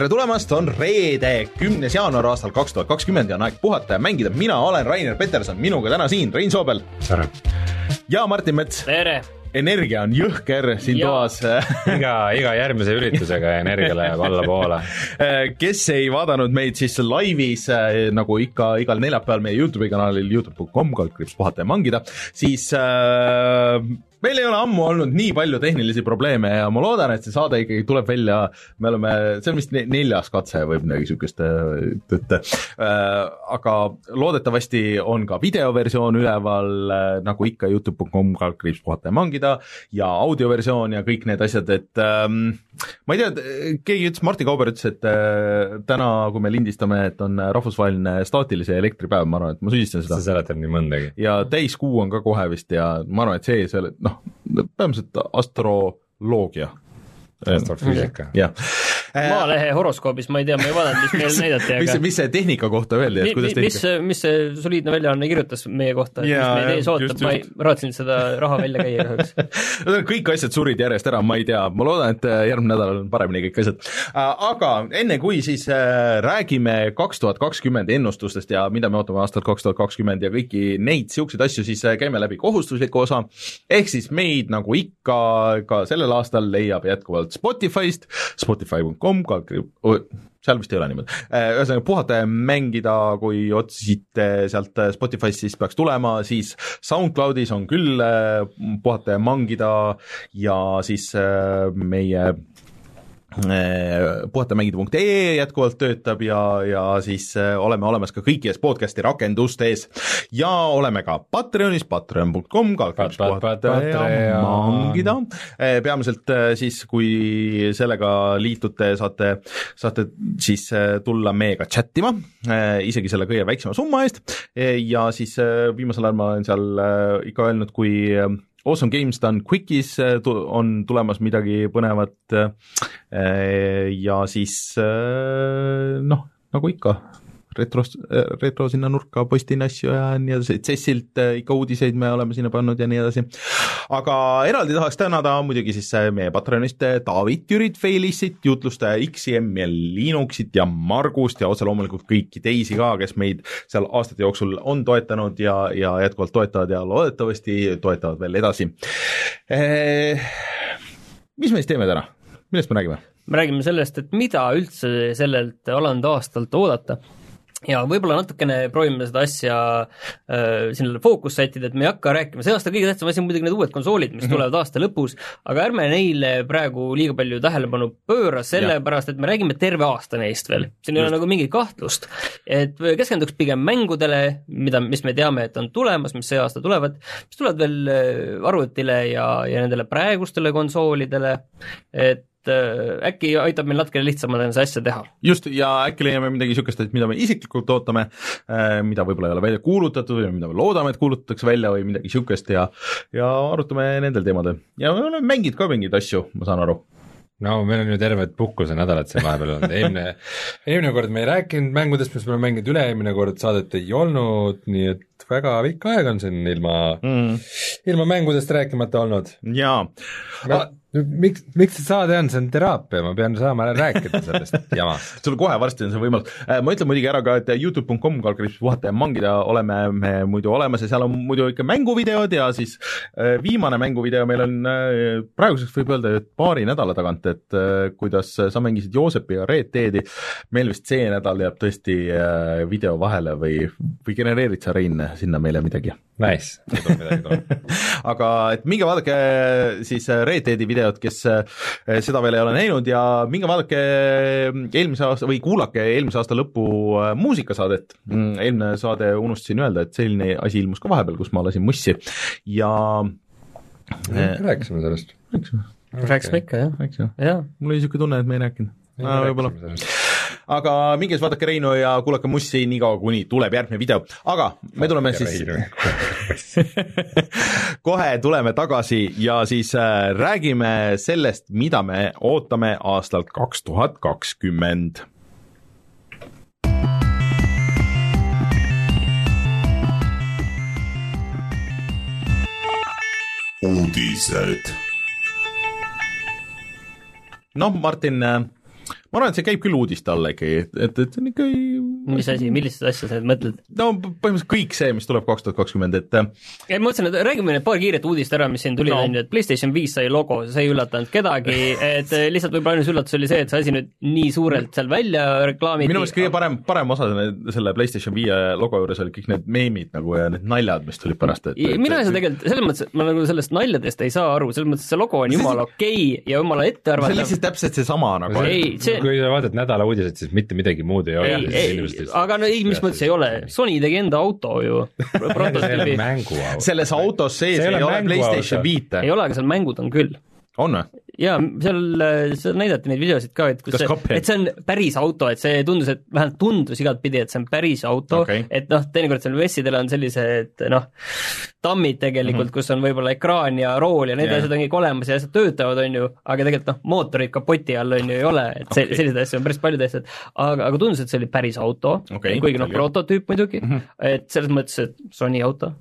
tere tulemast, on reede, kümnes jaanuar aastal kaks tuhat kakskümmend ja on aeg puhata ja mängida, mina olen Rainer Peterson, minuga täna siin Rein Soobel tere! ja Martin Mets. tere! energia on jõhker siin ja. toas iga, iga järgmise üritusega energia läheb allapoole. kes ei vaadanud meid siis laivis, nagu ikka igal neljapäeval meie Youtube'i kanalil Youtube.com, kaldkriips puhata ja mangida, siis äh, meil ei ole ammu olnud nii palju tehnilisi probleeme ja ma loodan, et see saade ikkagi tuleb välja, me oleme, see on vist neljas katse või midagi niisugust, et äh, aga loodetavasti on ka videoversioon üleval, äh, nagu ikka Youtube.com kaldkriips puhata ja mangida ja audioversioon ja kõik need asjad, et ähm, ma ei tea, keegi ütles, Martti Kauber ütles, et äh, täna, kui me lindistame, et on rahvusvaheline staatilise elektri päev, ma arvan, et ma süüdistan seda. see seletab nii mõndagi. ja täiskuu on ka kohe vist ja ma arvan, et see, see, noh, noh, põhimõtteliselt astroloogia. Astrofüüsika. jah. Maalehe horoskoobis, ma ei tea, ma ei vaadanud, mis meile näidati, aga mis, mis see tehnika kohta öeldi, et kuidas tehnika mis, mis see soliidne väljaanne kirjutas meie kohta, mis meid ees ootab, ma ei raatsin seda raha välja käia kahjuks. Kõik asjad surid järjest ära, ma ei tea, ma loodan, et äh, järgmine nädal on paremini kõik asjad. Äh, aga enne, kui siis äh, räägime kaks tuhat kakskümmend ennustustest ja mida me ootame aastal kaks tuhat kakskümmend ja kõiki neid niisuguseid asju, siis käime läbi kohustusliku osa, ehk siis meid, nagu ikka, ka sellel aastal leiab jätkuvalt Spotify'st, Spotify.com seal vist ei ole niimoodi, äh, ühesõnaga puhata ja mängida, kui otsisite sealt äh, Spotify'st, siis peaks tulema, siis SoundCloudis on küll äh, puhata ja mangida ja siis meie puhatamängida.ee jätkuvalt töötab ja, ja siis äh, oleme olemas ka kõikides podcast'i rakendustes ja oleme ka Patreonis, patreon.com, kaldkriips puhata ja mangida. Äh, peamiselt siis, kui sellega liitute, saate, saate siis tulla meiega chat ima, isegi selle kõige väiksema summa eest. Ja siis viimasel ajal ma olen seal ikka öelnud, kui Awesome Games Done Quickis äh, on tulemas midagi põnevat äh, ja siis äh, noh, nagu ikka, retro, retro sinna nurka postin asju ja nii edasi, CES-ilt äh, ikka uudiseid me oleme sinna pannud ja nii edasi. aga eraldi tahaks tänada muidugi siis äh, meie Patreonist David, Jürit, Felissit, jutlustaja XM ja Linuxit ja Margust ja otse loomulikult kõiki teisi ka, kes meid seal aastate jooksul on toetanud ja, ja jätkuvalt toetavad ja loodetavasti toetavad veel edasi eh,. mis me siis teeme täna, millest me räägime? me räägime sellest, et mida üldse sellelt alanud aastalt oodata ja võib-olla natukene proovime seda asja äh, sinna fookus sättida, et me ei hakka rääkima, see aasta kõige tähtsam asi on muidugi need uued konsoolid, mis mm -hmm. tulevad aasta lõpus, aga ärme neile praegu liiga palju tähelepanu pööra, sellepärast et me räägime terve aasta neist veel, siin ei ole nagu mingit kahtlust. et keskenduks pigem mängudele, mida, mis me teame, et on tulemas, mis see aasta tulevad, mis tulevad veel äh, arvutile ja, ja nendele praegustele konsoolidele, et et äh, äkki aitab meil natukene lihtsamalt see asja teha. just, ja äkki leiame midagi niisugust, et mida me isiklikult ootame, äh, mida võib-olla ei ole välja kuulutatud või mida me loodame, et kuulutatakse välja või midagi niisugust ja ja arutame nendel teemadel. ja me oleme mänginud ka mingeid asju, ma saan aru no meil on ju terved puhkusenädalad siin vahepeal olnud, eelmine, eelmine kord me ei rääkinud mängudest, mis me oleme mänginud, üle-eelmine kord saadet ei olnud, nii et väga pikk aeg on siin ilma mm., ilma mängudest rääkimata olnud. jaa miks, miks see saade on, see on teraapia, ma pean saama rääkida sellest jamast. sul kohe varsti on see võimalus, äh, ma ütlen muidugi ära ka, et Youtube.com kaldkriips puhata ja mangida oleme me muidu olemas ja seal on muidu ikka mänguvideod ja siis äh, viimane mänguvideo meil on äh, praeguseks võib öelda, et paari nädala tagant, et kuidas sa mängisid Joosepi ja Red Deadi, meil vist see nädal jääb tõesti video vahele või, või genereerid sa, Rein, sinna meile midagi? Nice, ei tule midagi, ei tule. aga et minge vaadake siis Red Deadi video videot, kes eh, seda veel ei ole näinud ja minge vaadake eelmise aasta või kuulake eelmise aasta lõpu eh, muusikasaadet. Mm, eelmine saade unustasin öelda, et selline asi ilmus ka vahepeal, kus ma lasin mussi ja rääkisime sellest. rääkisime. rääkisime ikka, jah. jah, mul oli niisugune tunne, et me ei rääkinud. võib-olla aga minge siis vaadake Reinu ja kuulake Mussi niikaua, kuni tuleb järgmine video, aga me tuleme siis kohe tuleme tagasi ja siis äh, räägime sellest, mida me ootame aastalt kaks tuhat kakskümmend. Uudised. noh, Martin, äh, ma arvan, et see käib küll uudiste alla ikkagi, et, et see on ikka mis asi, millist asja sa nüüd mõtled? no põhimõtteliselt kõik see, mis tuleb kaks tuhat kakskümmend, et äh, ei, ma mõtlesin, et räägime nüüd paar kiiret uudist ära, mis siin tulid, on ju, et PlayStation viis sai logo, see ei üllatanud kedagi, et äh, lihtsalt võib-olla ainus üllatus oli see, et see asi nüüd nii suurelt seal välja reklaamiti. minu meelest kõige parem, parem osa selle PlayStation viie logo juures olid kõik need meemid nagu ja need naljad, mis tulid pärast, et mina ei saa tegelikult, selles mõttes, et ma nagu sellest naljadest ei saa aru, selles mõttes, et see logo on jumala okei okay ja jumala ettearvatav. see on lihtsalt täpselt seesama nagu. kui sa vaatad nädala uudiseid, siis mitte midagi muud ei ole. ei, ei, aga no ei, mis mõttes ei ole, Sony tegi enda auto ju. Selles autos sees ei, ei ole PlayStation viite. ei ole, aga seal mängud on küll. On või? jaa, seal, seal näidati neid videosid ka, et kus Kas see, et see on päris auto, et see tundus, et vähemalt tundus igatpidi, et see on päris auto okay., et noh, teinekord seal messidel on sellised noh, tammid tegelikult mm, -hmm. kus on võib-olla ekraan ja rool ja need yeah. asjad on kõik olemas ja asjad töötavad, on ju, aga tegelikult noh, mootorit kapoti all on ju ei ole, et see okay., selliseid asju on päris palju tehtud, aga, aga tundus, et see oli päris auto okay,, kuigi noh, prototüüp muidugi mm, -hmm. et selles mõttes, et Sony auto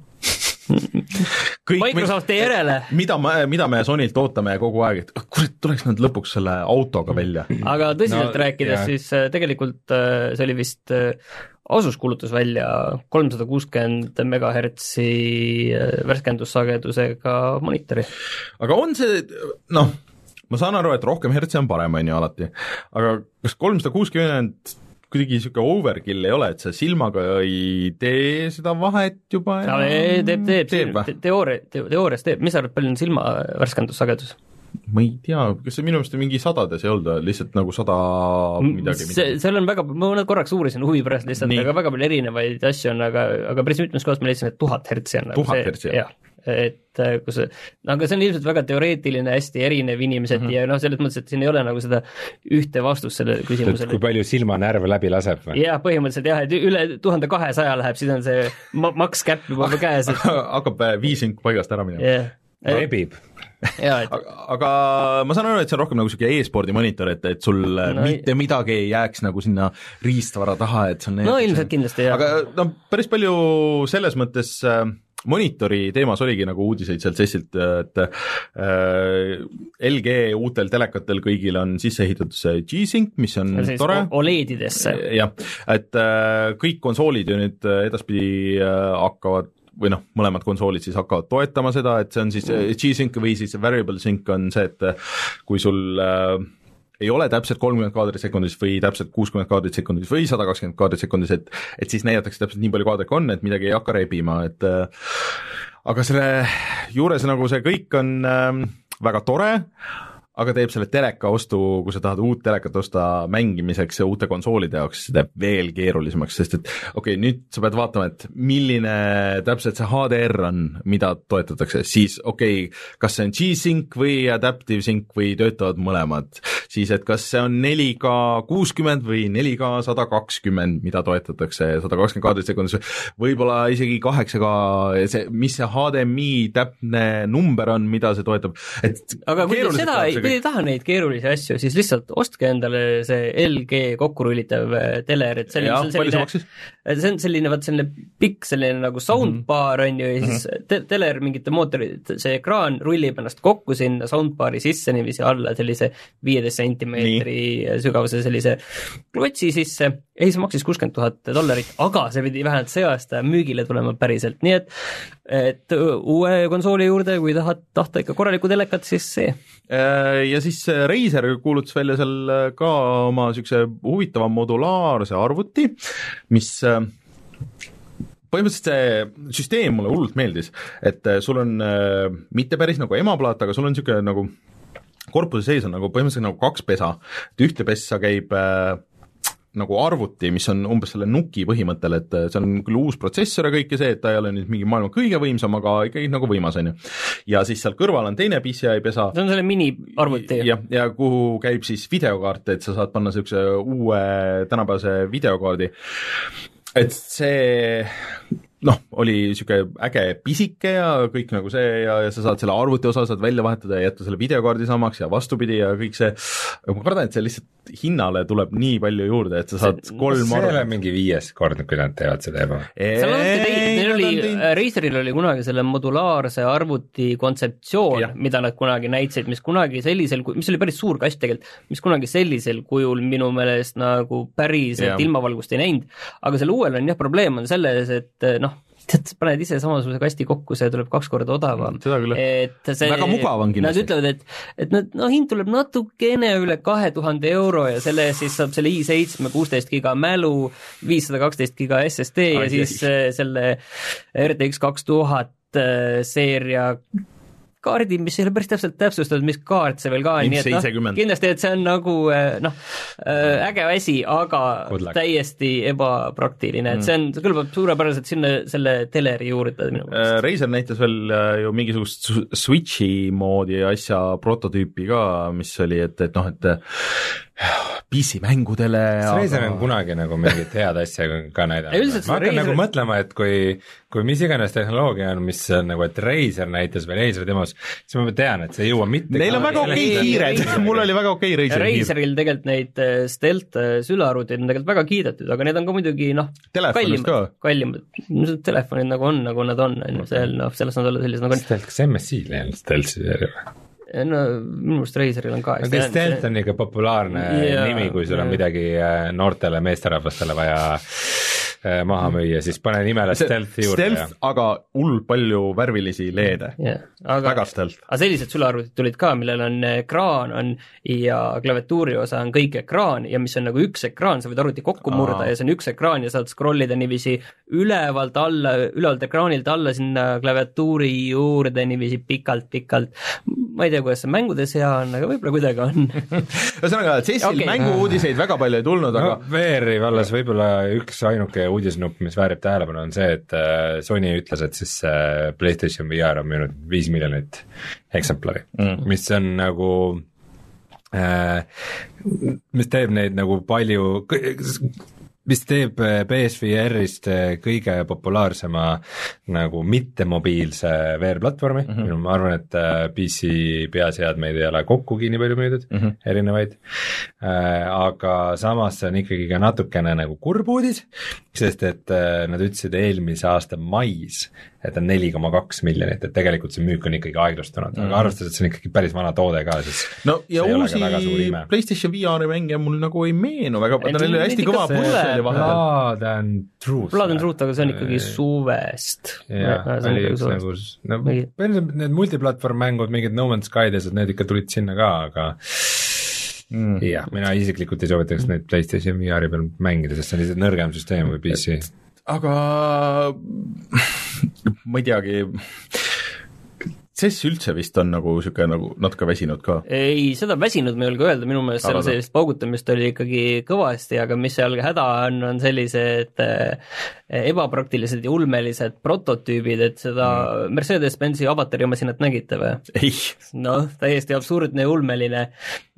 kõik, Microsofti järele. mida me, mida me Sonylt ootame kogu aeg, et kurat, tuleks nad lõpuks selle autoga välja. aga tõsiselt no, rääkides, siis äh, tegelikult äh, see oli vist äh, Asus kuulutas välja kolmsada kuuskümmend megahertsi värskendussagedusega monitori. aga on see, noh, ma saan aru, et rohkem hertsi on parem, on ju alati, aga kas kolmsada kuuskümmend kuidagi niisugune overkill ei ole, et sa silmaga ei tee seda vahet juba enam? teeb, teeb, teeb, teooria, teoorias teeb, mis sa arvad, palju on silma värskendussagedus? ma ei tea, kas see minu meelest mingi sadades ei olnud, lihtsalt nagu sada midagi, midagi.? see, seal on väga, ma korraks uurisin huvi pärast lihtsalt, aga väga palju erinevaid asju on, aga, aga päris mitmes kohas ma leidsin, et tuhat hertsi on nagu tuhat hertsi, jah? Et äh, kus, aga see on ilmselt väga teoreetiline, hästi erinev inimeseti mm -hmm. ja noh, selles mõttes, et siin ei ole nagu seda ühte vastust sellele küsimusele. kui palju silmanärve läbi laseb või? jah, põhimõtteliselt jah, et üle tuhande kahesaja läheb, siis on see ma-, maks käpp juba käes et.... hakkab äh, viising paigast ära minema yeah rebib jaa, et aga, aga ma saan aru, et see on rohkem nagu niisugune e-spordi monitor, et, et sul no, mitte midagi ei jääks nagu sinna riistvara taha, et see on no ilmselt kindlasti, jah. aga noh, päris palju selles mõttes äh, monitori teemas oligi nagu uudiseid sealt sessilt, et äh, LG uutel telekatel kõigil on sisse ehitatud see G-Sync, mis on tore. Oledidesse. jah, et äh, kõik konsoolid ju nüüd äh, edaspidi äh, hakkavad või noh, mõlemad konsoolid siis hakkavad toetama seda, et see on siis mm. G-Sync või siis variable sync on see, et äh, kui sul äh, ei ole täpselt kolmkümmend kaadrit sekundis või täpselt kuuskümmend kaadrit sekundis või sada kakskümmend kaadrit sekundis, et et siis näidatakse täpselt nii palju kaadreid, kui on, et midagi ei hakka rebima, et äh, aga selle juures nagu see kõik on äh, väga tore, aga teeb selle teleka ostu, kui sa tahad uut telekat osta mängimiseks ja uute konsoolide jaoks, see teeb veel keerulisemaks, sest et okei okay,, nüüd sa pead vaatama, et milline täpselt see HDR on, mida toetatakse, siis okei okay,, kas see on G-Sync või Adaptive Sync või töötavad mõlemad, siis et kas see on 4K kuuskümmend või 4K sada kakskümmend, mida toetatakse, sada kakskümmend kaadrit sekundis, võib-olla isegi kaheksa K, see, mis see HDMI täpne number on, mida see toetab, et aga kui te seda ei, kui ei taha neid keerulisi asju, siis lihtsalt ostke endale see LG kokkurullitav äh, teler, et selline, see on selline, see on selline, vaat selline pikk selline nagu soundbar on ju, ja siis mm -hmm. te teler mingite mootorid, see ekraan rullib ennast kokku sinna soundbar'i sisse niiviisi alla sellise viieteist sentimeetri sügavuse sellise klotsi sisse. Ei, see maksis kuuskümmend tuhat dollarit, aga see pidi vähemalt see aasta müügile tulema päriselt, nii et et uue konsooli juurde, kui tahad, tahta ikka korralikku telekat, siis see. Äh, ja siis Razer kuulutas välja seal ka oma niisuguse huvitava modulaarse arvuti, mis äh, põhimõtteliselt see süsteem mulle hullult meeldis, et äh, sul on mitte päris nagu emaplaat, aga sul on niisugune nagu korpuse sees on nagu põhimõtteliselt nagu kaks pesa, et ühte pessa käib äh, nagu arvuti, mis on umbes selle nuki põhimõttel, et see on küll uus protsessor ja kõik ja see, et ta ei ole nüüd mingi maailma kõige võimsam, aga ikkagi nagu võimas, on ju. ja siis seal kõrval on teine PCI pesa. see on selle miniarvuti? jah, ja kuhu käib siis videokaart, et sa saad panna niisuguse uue tänapäevase videokaardi. et see noh, oli niisugune äge pisike ja kõik nagu see ja, ja sa saad selle arvuti osa saad välja vahetada ja jätta selle videokaardi samaks ja vastupidi ja kõik see, aga ma kardan, et see lihtsalt hinnale tuleb nii palju juurde, et sa saad see, kolm see ei ole mingi viies kord, kui nad teevad seda eba? seal on teine, neil oli, Razeril oli kunagi selle modulaarse arvuti kontseptsioon, mida nad kunagi näitasid, mis kunagi sellisel, mis oli päris suur kast tegelikult, mis kunagi sellisel kujul minu meelest nagu päriselt ilmavalgust ei näinud, aga selle uuel on jah, probleem on selles, et noh, tead, paned ise samasuguse kasti kokku, see tuleb kaks korda odavam. et see väga mugav on kindlasti. Nad ütlevad, et, et nad, no hind tuleb natukene üle kahe tuhande euro ja selle eest siis saab selle i7 kuusteist giga mälu, viissada kaksteist giga SSD Ai, ja siis ai. Äh, selle RTX kaks tuhat äh, seeria kaardi, mis ei ole päris täpselt täpsustatud, mis kaart see veel ka on, nii et noh, kindlasti, et see on nagu eh, noh, eh, äge asi, aga täiesti ebapraktiline, et see on, see kõlbab suurepäraselt sinna selle teleri juurde minu meelest. Äh, Razer näitas veel ju mingisugust Switchi moodi asja prototüüpi ka, mis oli, et, et noh, et PC-mängudele aga... Razer on kunagi nagu mingit head asja ka näidanud. ma hakkan Razer... nagu mõtlema, et kui, kui mis iganes tehnoloogia on, mis on nagu, et Razer näitas või Razer demos, siis ma tean, et see ei jõua mitte Neil on väga okei okay kiired, mul oli väga okei okay Razeri kiir. Razeril tegelikult neid äh, stealth äh, sülearvuteid on tegelikult väga kiidetud, aga need on ka muidugi noh, kallimad, kallimad, telefonid nagu on, nagu nad on, on ju, seal noh, sellest nad olla sellised nagu on. Stealth, kas MSI-l ei olnud stealth'i või? No minu arust Razeril on ka. aga stealth on ikka populaarne yeah, nimi, kui sul yeah. on midagi äh, noortele meesterahvastele vaja Äh, maha müüa, siis pane nimele stealth juurde. Stealth, aga hull palju värvilisi leede yeah.. väga stealth. aga sellised sülearvutid tulid ka, millel on ekraan on ja klaviatuuri osa on kõik ekraan ja mis on nagu üks ekraan, sa võid arvuti kokku murda Aa. ja see on üks ekraan ja saad scroll ida niiviisi ülevalt alla, ülevalt ekraanilt alla sinna klaviatuuri juurde niiviisi pikalt-pikalt. Ma ei tea, kuidas see mängudes hea on, aga võib-olla kuidagi on ühesõnaga, CES-il okay. mängu-uudiseid väga palju ei tulnud, aga no, VR-i vallas võib-olla üks ainuke uudisnupp, mis väärib tähelepanu, on see, et äh, Sony ütles, et siis äh, PlayStation VR on müünud viis miljonit eksemplari mm., mis on nagu äh, mis teeb neid nagu palju, mis teeb BSVR-ist kõige populaarsema nagu mittemobiilse VR-platvormi mm, -hmm. ma arvan, et PC peaseadmeid ei ole kokkugi nii palju müüdud mm, -hmm. erinevaid aga samas see on ikkagi ka natukene nagu kurb uudis, sest et nad ütlesid eelmise aasta mais, et on neli koma kaks miljonit, et tegelikult see müük on ikkagi aeglustunud mm, -hmm. aga mhm. arvestades, et see on ikkagi päris vana toode ka, siis no ja uusi PlayStation VR-i mänge mul nagu ei meenu väga, tal oli hästi kõva push oli vahepeal. Blood and Truth. Blood and Truth, aga see on ikkagi suvest. jah, oli üks nagu, no põhimõtteliselt need multiplatvorm mängud, mingid No Man's Skydes, et need ikka tulid sinna ka, aga mm. jah, mina isiklikult ei soovitaks neid PlayStation VR-i peal mängida, sest see on lihtsalt nõrgem süsteem kui PC. aga ma ei teagi, CES üldse vist on nagu niisugune nagu natuke väsinud ka? ei, seda väsinud ma ei julge öelda, minu meelest seal sellist paugutamist oli ikkagi kõvasti, aga mis seal häda on, on sellised äh, ebapraktilised ja ulmelised prototüübid, et seda mm. Mercedes-Benzi avatari masinat nägite või? ei. noh, täiesti absurdne ja ulmeline.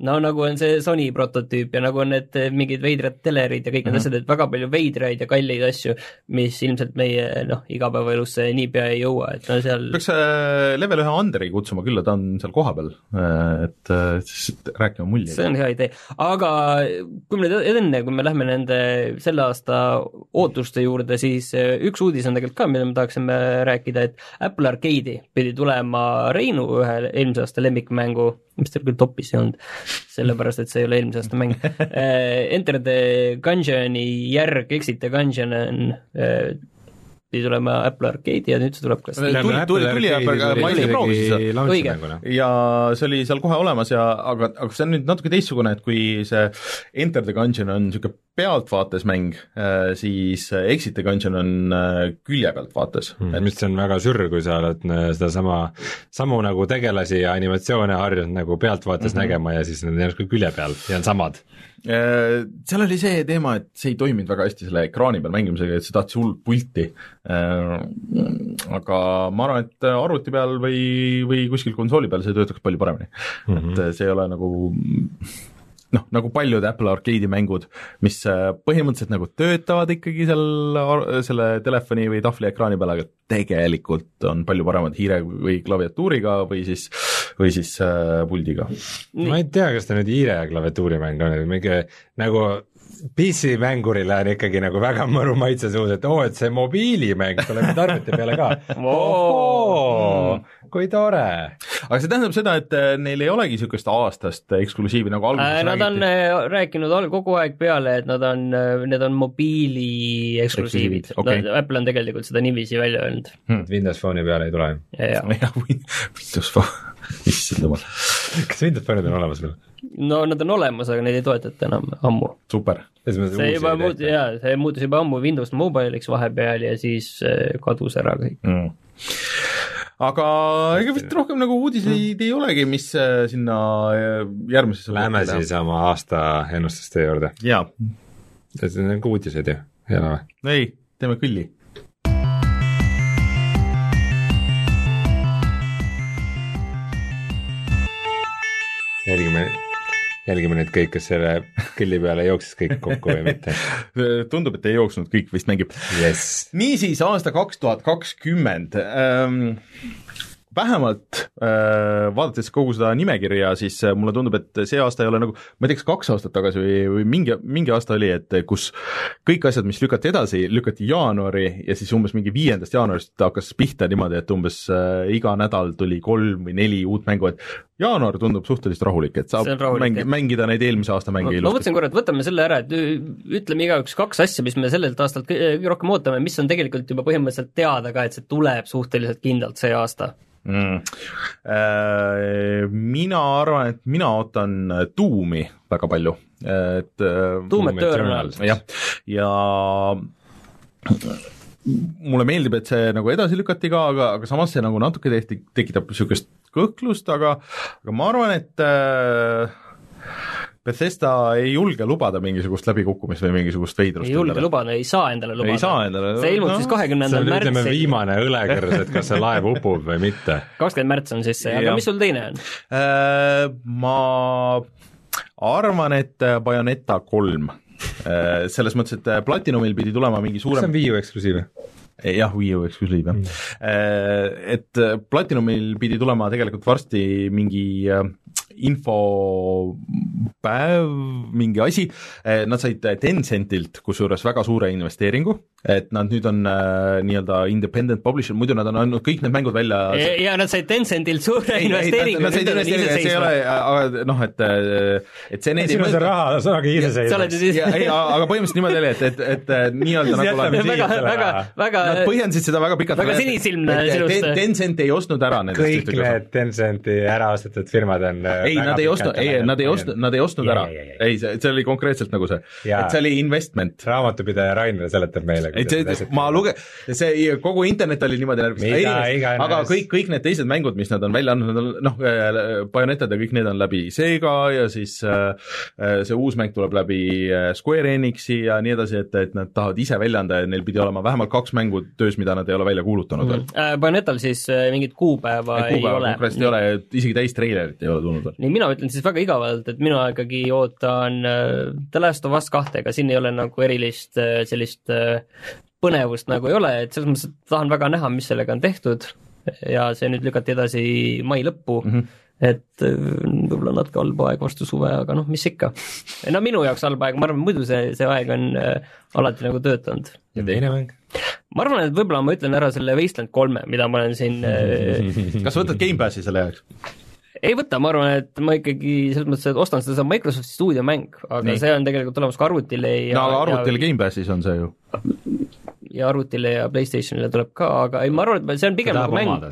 no nagu on see Sony prototüüp ja nagu on need mingid veidrad telerid ja kõik need mm -hmm. asjad, et väga palju veidraid ja kalleid asju, mis ilmselt meie noh, igapäevaelusse niipea ei jõua, et no seal peaks äh, level ühe Anderi kutsuma külla, ta on seal kohapeal, et siis rääkima mulje. see on hea idee, aga kui me nüüd enne, kui me lähme nende selle aasta ootuste juurde, siis üks uudis on tegelikult ka, mida me tahaksime rääkida, et Apple Arcade'i pidi tulema Reinu ühe eelmise aasta lemmikmängu, mis tal küll topis ei olnud, sellepärast et see ei ole eelmise aasta mäng. Enter the Gungeoni järg, Exit the Gungeon on pidi tulema Apple Arcade'i ja nüüd see tuleb ka tuli, tuli, tuli Apple, ma ise proovisin seda. ja see oli seal kohe olemas ja aga, aga see on nüüd natuke teistsugune, et kui see Enter the Gungeon on niisugune pealtvaates mäng, äh, siis Exit the Gungeon on äh, külje pealt vaates mm,. et mis on väga sürr, kui sa oled äh, sedasama, samu nagu tegelasi ja animatsioone harjunud nagu pealtvaates mm -hmm. nägema ja siis nad on järsku külje peal ja on samad Äh, seal oli see teema, et see ei toiminud väga hästi selle ekraani peal mängimisega, et see tahtis hullult pulti. Äh, aga ma arvan, et arvuti peal või, või kuskil konsooli peal see töötaks palju paremini mm. -hmm. et see ei ole nagu noh, nagu paljud Apple Arcade'i mängud, mis äh, põhimõtteliselt nagu töötavad ikkagi seal, selle telefoni või tahvliekraani peal, aga tegelikult on palju paremad hiire või klaviatuuriga või siis, või siis äh, puldiga. ma ei tea, kas ta nüüd hiire ja klaviatuurimäng on, mingi nagu PC-mängurile on ikkagi nagu väga mõru maitse suus, et oo, et see mobiilimäng tuleb nüüd arvuti peale ka ohoo, kui tore. aga see tähendab seda, et äh, neil ei olegi niisugust aastast eksklusiivi nagu alguses äh, Nad on äh, rääkinud kogu aeg peale, et nad on, need on mobiili eksklusiivid, okay. no, Apple on tegelikult seda niiviisi välja öelnud hmm.. Windows Phone'i peale ei tule? jah, Windows Phone, jumal. kas Windows Phone'id on olemas veel? no nad on olemas, aga neid ei toetata enam ammu. super. see juba muutus, jaa, see muutus juba ammu Windows Mobile'iks vahepeal ja siis äh, kadus ära kõik mm. aga ega vist rohkem nagu uudiseid mm. ei olegi, mis äh, sinna äh, järgmisesse Lähme siis oma aasta ennustuste juurde. jaa. see on nagu uudised ju, ei ole või? ei, teeme külli jälgime jälgime nüüd kõik, kas selle kõlli peale jooksis kõik kokku või mitte. Tundub, et ei jooksnud, kõik vist mängib. Yes.. niisiis, aasta kaks tuhat kakskümmend. Ähm, vähemalt äh, vaadates kogu seda nimekirja, siis äh, mulle tundub, et see aasta ei ole nagu, ma ei tea, kas kaks aastat tagasi või, või mingi, mingi aasta oli, et kus kõik asjad, mis lükati edasi, lükati jaanuari ja siis umbes mingi viiendast jaanuarist hakkas pihta niimoodi, et umbes äh, iga nädal tuli kolm või neli uut mängu, et jaanuar tundub suhteliselt rahulik, et saab rahulik, mängi, mängida neid eelmise aasta mänge ilusti. ma mõtlesin korra, et võtame selle ära, et ütleme igaüks kaks asja, mis me sellelt aastalt rohkem ootame, mis on tegelikult juba põhimõtteliselt teada ka, et see tuleb suhteliselt kindlalt see aasta mm.. Äh, mina arvan, et mina ootan Doomi väga palju, et Doom Eternal. jah, ja mulle meeldib, et see nagu edasi lükati ka, aga, aga samas see nagu natuke tehti, tekitab niisugust kõhklust, aga aga ma arvan, et äh, Bethesda ei julge lubada mingisugust läbikukkumist või mingisugust veidrust. ei julge lubada, ei saa endale lubada. ei saa endale see ilmub no, siis kahekümnendal märtsil. ütleme viimane õlekõrs, et kas see laev upub või mitte. kakskümmend märts on siis see, aga mis sul teine on äh,? Ma arvan, et Bayoneta kolm äh, selles mõttes, et Platinumil pidi tulema mingi suurem kas see on Wii U eksklusiiv? jah, Wii U eksklusiiv jah mm.. Et Platinumil pidi tulema tegelikult varsti mingi infopäev, mingi asi, eh, nad said Tencentilt kusjuures väga suure investeeringu, et nad nüüd on äh, nii-öelda independent publisher, muidu nad on andnud kõik need mängud välja ja, ja nad said Tencentilt suure ei, investeeringu, nad said investeeringu, see ei ole, aga noh, et et see neid ei mõjuta. raha, ühesõnaga iseseisvaks. ei, aga põhimõtteliselt niimoodi oli, et, et, et nii-öelda nagu väga, väga, väga Nad põhjendasid seda väga pikalt. väga sinisilmne sinust. Tencent ei ostnud ära nendest kõik need Tencenti ära ostetud firmad on ei, nad ei ostnud, ei, nad ei ostnud, nad ei ostnud ära. ei, see, see oli konkreetselt nagu see, et see oli investment. raamatupidaja Rainer seletab meile. ei, see, ma luge-, see kogu internet oli niimoodi närvis, aga kõik, kõik need teised mängud, mis nad on välja andnud, nad on noh, äh, Bayonetad ja kõik need on läbi Sega ja siis äh, äh, see uus mäng tuleb läbi Square Enixi ja nii edasi, et, et nad tahavad ise välja anda ja neil pidi olema vähemalt kaks mängu töös, mida nad ei ole välja kuulutanud mm veel. Bayonetal siis mingit kuupäeva, kuupäeva ei ole? konkreetselt ei ole, isegi täistreilerit ei ole tulnud veel. nii, mina ütlen siis väga igavalt, et mina ikkagi ootan äh, The Last of Us kahte, ega siin ei ole nagu erilist äh, sellist äh, põnevust nagu ei ole, et selles mõttes, et tahan väga näha, mis sellega on tehtud ja see nüüd lükati edasi mai lõppu mm, -hmm. et võib-olla natuke halb aeg vastu suve, aga noh, mis ikka. no minu jaoks halb aeg, ma arvan, muidu see, see aeg on äh, alati nagu töötanud. ja teine mäng? ma arvan, et võib-olla ma ütlen ära selle Wasteland kolme, mida ma olen siin äh, kas sa võtad Gamepassi selle jaoks? Ei võta, ma arvan, et ma ikkagi selles mõttes, et ostan seda, see on Microsofti stuudiomäng, aga Nii. see on tegelikult olemas ka arvutile ja no aga arvutil ja... Gamepassis on see ju ja arvutile ja Playstationile tuleb ka, aga ei, ma arvan, et see on pigem nagu mäng.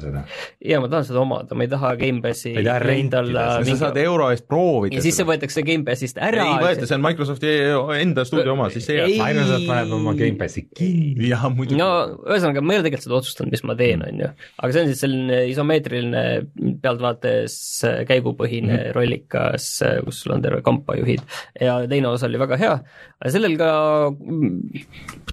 jaa, ma tahan seda omada, ma ei taha Gamepassi ei taha rentida, mingi... sa saad euro eest proovida ja siis see võetakse Gamepassist ära. ei võeta, see on Microsofti enda stuudio oma, siis see jääb. Microsoft paneb oma Gamepassi kinni. jah, muidugi. no ühesõnaga, ma ei ole tegelikult seda otsustanud, mis ma teen, on ju. aga see on siis selline isomeetriline pealtvaates käigupõhine mm -hmm. rollikas, kus sul on terve kampa juhid ja teine osa oli väga hea, sellel ka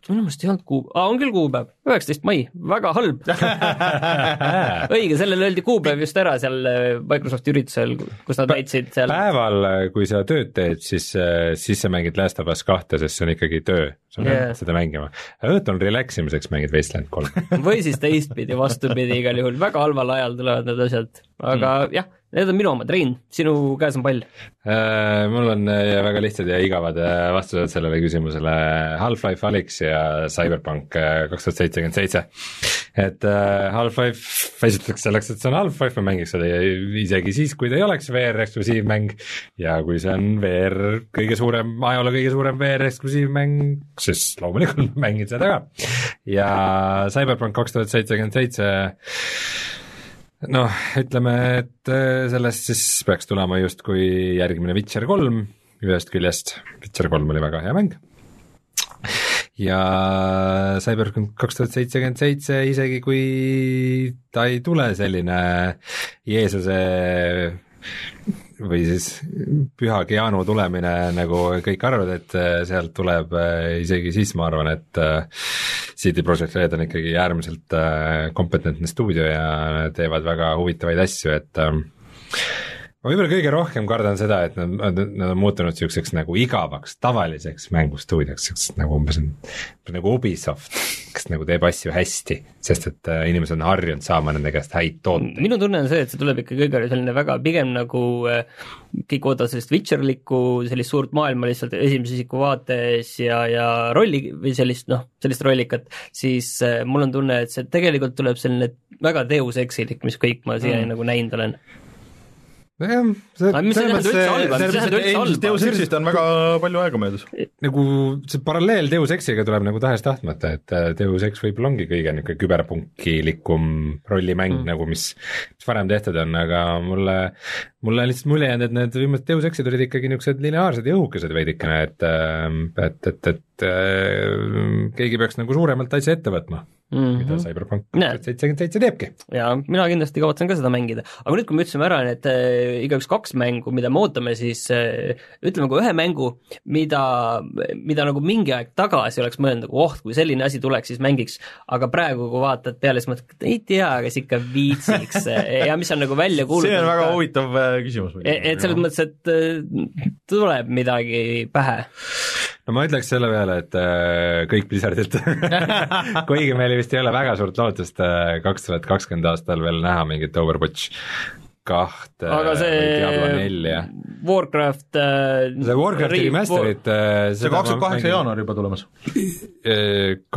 minu meelest ei olnud kuu, on küll kuupäev, üheksateist mai, väga halb õige, sellele öeldi kuupäev just ära seal äh, Microsofti üritusel, kus nad näitasid seal päeval, kui sa tööd teed, siis, siis sa mängid Last of Us kahte, sest see on ikkagi töö, sa pead Yeah. seda mängima. õhtul relax imiseks mängid Wasteland kolme või siis teistpidi, vastupidi, igal juhul väga halval ajal tulevad need asjad, aga mm. jah, need on minu omad, Rein, sinu käes on pall. Äh, mul on äh, väga lihtsad ja igavad äh, vastused sellele küsimusele Half-Life Alyx ja Cyberpunk äh, kaks tuhat seitsekümmend seitse. et äh, Half-Life esiteks selleks, et see on Half-Life, ma mängiks seda isegi siis, kui ta ei oleks VR eksklusiivmäng ja kui see on VR kõige suurem, ajaloo kõige suurem VR eksklusiivmäng, siis loomulikult ma mängin seda ka. ja Cyberpunk kaks tuhat seitsekümmend seitse noh, ütleme, et äh, sellest siis peaks tulema justkui järgmine Witcher kolm ühest küljest, Witcher kolm oli väga hea mäng. Ja Cyberpunk kaks tuhat seitsekümmend seitse, isegi kui ta ei tule selline Jeesuse või siis püha Keanu tulemine, nagu kõik arvavad, et äh, sealt tuleb, isegi siis ma arvan, et äh, CD Projekt Red on ikkagi äärmiselt äh, kompetentne stuudio ja teevad väga huvitavaid asju, et ma võib-olla kõige rohkem kardan seda, et nad, nad, nad on muutunud niisuguseks nagu igavaks, tavaliseks mängustuudioks, niisuguseks nagu umbes on, nagu Ubisoft, kes nagu teeb asju hästi, sest et äh, inimesed on harjunud saama nende käest häid tooteid. minu tunne on see, et see tuleb ikka kõige selline väga pigem nagu äh, kõik ootavad sellist Witcherlikku, sellist suurt maailma lihtsalt esimese isiku vaates ja, ja rolli või sellist noh, sellist rollikat, siis äh, mul on tunne, et see tegelikult tuleb selline väga Deus Exilik, mis kõik ma siiani mm. nagu näinud olen. Nojah, see Aga mis see tähendab üldse halba, mis see tähendab üldse halba? Deus Exist on väga palju aega möödas. nagu see paralleel Deus Exiga tuleb nagu tahes-tahtmata, et äh, Deus Ex võib-olla ongi kõige niisugune küberpunkilikum rollimäng mm. nagu, mis, mis varem tehtud on, aga mulle, mulle on lihtsalt mulje jäänud, et need viimased Deus Exid olid ikkagi niisugused lineaarsed ja õhukesed veidikene, et äh, et, et, et äh, keegi peaks nagu suuremalt asja ette võtma mm, -hmm. mida Cyberpunk Näe. kaks tuhat seitsekümmend seitse teebki. ja mina kindlasti kavatsen ka seda mängida, aga nüüd, kui me ütlesime ära need äh, igaüks kaks mängu, mida me ootame, siis äh, ütleme ka ühe mängu, mida, mida nagu mingi aeg tagasi oleks mõelnud nagu oh, kui selline asi tuleks, siis mängiks, aga praegu, kui vaatad peale, siis mõtled, et ei tea, kas ikka viitsiks ja mis on nagu välja kuulutatud see on väga ka. huvitav äh, küsimus. et, et selles mõttes, et äh, tuleb midagi pähe. No ma ütleks selle peale, et äh, kõik Blizzardilt kuigi meil vist ei ole väga suurt lootust äh, kaks tuhat kakskümmend aastal veel näha mingit Overwatch kahte aga või Diablo see. Warcraft äh, see Warcrafti remaster'it äh, see kakskümmend kaheksa jaanuar juba tulemas.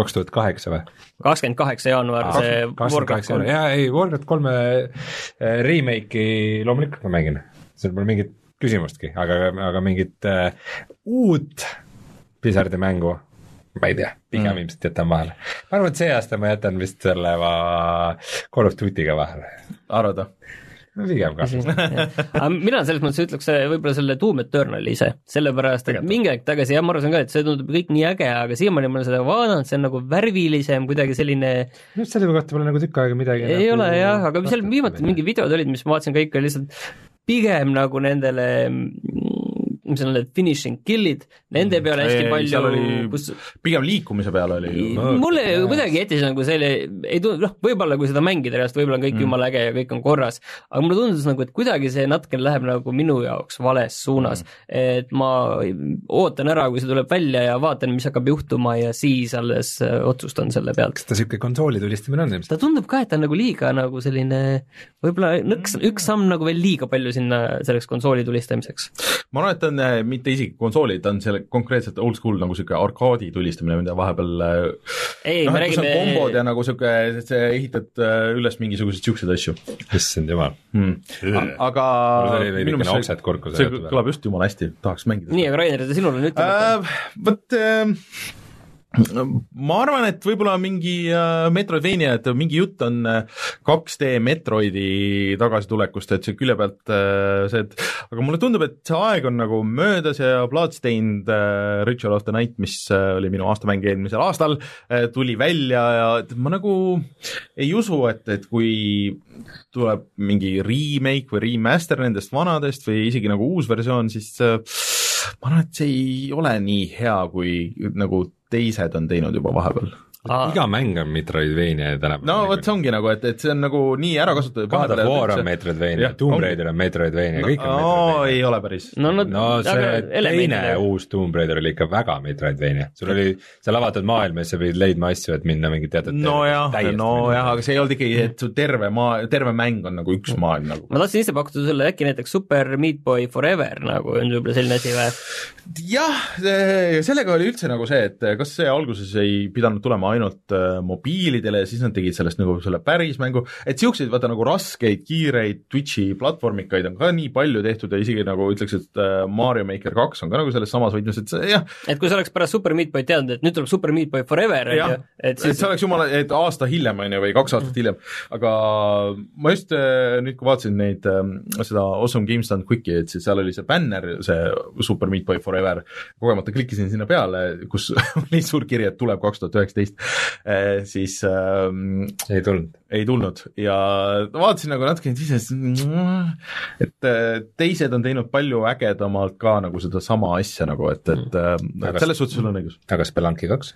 kaks tuhat kaheksa või? kakskümmend kaheksa jaanuar see kakskümmend Warcraft kolm jaa ei, Warcraft kolme äh, remake'i loomulikult ma mängin, seal pole mingit küsimustki, aga, aga mingit äh, uut Blizzardi mängu ma ei tea, pigem mm. ilmselt jätan vahele. ma arvan, et see aasta ma jätan vist selle ma Call of Duty'ga vahele. arvad või? pigem ka. aga mina selles mõttes ütleks äh, võib-olla selle Doom Eternali ise, sellepärast et mingi aeg tagasi, jah, ma arvasin ka, et see tundub kõik nii äge, aga siiamaani ma olen seda vaadanud, see on nagu värvilisem, kuidagi selline just selle kohta pole nagu tükk aega midagi ei nagu ole jah, aga seal viimati mingi videod olid, mis ma vaatasin ka ikka lihtsalt pigem nagu nendele mis on need finishing kill'id, nende peale hästi Mm. Ei, palju oli-, kus pigem liikumise peale oli ju. mulle kuidagi jättis nagu selle, ei tundu, noh, võib-olla kui seda mängida reaalselt, võib-olla on kõik mm. jumala äge ja kõik on korras, aga mulle tundus nagu, et kuidagi see natukene läheb nagu minu jaoks vales suunas mm.. et ma ootan ära, kui see tuleb välja ja vaatan, mis hakkab juhtuma ja siis alles äh, otsustan selle pealt. kas ta niisugune konsooli tulistamine on ilmselt? ta tundub ka, et ta on nagu liiga nagu selline, võib-olla nõks, üks samm nagu veel liiga palju sinna selleks konsooli tulistamiseks. ma arvan, et ta on eh, mitte isegi konsooli, ta on selle konkreetselt old school nagu niisugune arkaadi tulistamine, mida vahepeal eh, ei noh, me on räägime kombod ja nagu niisugune, sa ehitad eh, üles mingisuguseid niisuguseid asju issand jumal. hmm.. aga minu meelest see peale. kõlab just jumala hästi, tahaks mängida nii, aga Rainer, sinul on ütlemata äh, vot äh, ma arvan, et võib-olla mingi äh, Metroidvania, et mingi jutt on äh, 2D Metroidi tagasitulekust, et see külje pealt äh, see, et aga mulle tundub, et see aeg on nagu möödas ja Bloodstained äh, Ritual of the Night, mis äh, oli minu aastamäng eelmisel aastal äh,, tuli välja ja et ma nagu ei usu, et, et kui tuleb mingi remake või remaster nendest vanadest või isegi nagu uus versioon, siis äh, ma arvan, et see ei ole nii hea, kui nagu teised on teinud juba vahepeal. Aa. iga mäng on Metroidvania tänapäeval. no vot, see ongi nagu, et, et see on nagu nii ära kasutatud. God of War on Metroidvania Tomb. Raider on Metroidvania, kõik on no, Metroidvania. ei ole päris. no nad no see teine uus Tomb Raider oli ikka väga Metroidvania, sul oli seal avatud maailm ja sa pidid leidma asju, et minna mingi teatud nojah, nojah, aga see ei olnud ikkagi, et su terve maa, terve mäng on nagu üks maailm nagu. ma tahtsin ise pakkuda sulle äkki näiteks Super Meat Boy Forever nagu on võib-olla selline asi või? jah, sellega oli üldse nagu see, et kas see alguses ei pidanud tulema ainult äh, mobiilidele ja siis nad tegid sellest nagu selle päris mängu, et siukseid vaata nagu raskeid, kiireid Twitch'i platvormikaid on ka nii palju tehtud ja isegi nagu ütleks, et äh, Mario Maker kaks on ka nagu selles samas võtmes, et see jah, et kui sa oleks pärast Super Meat Boy'd teadnud, et nüüd tuleb Super Meat Boy Forever, on ju, et et siis see oleks jumala, et aasta hiljem on ju või kaks aastat hiljem, aga ma just äh, nüüd, kui vaatasin neid, seda Awesome Games Done Quick'i, et siis seal oli see bänner, see Super Meat Boy Forever, kogemata klikkisin sinna peale, kus oli suur kiri, et tuleb kaks tuhat üheksateist, siis ähm, ei tulnud. ei tulnud ja vaatasin nagu natuke siis, et äh, teised on teinud palju ägedamalt ka nagu sedasama asja nagu, et, et, Mm. et selles suhtes sul on õigus. aga Spelunky kaks?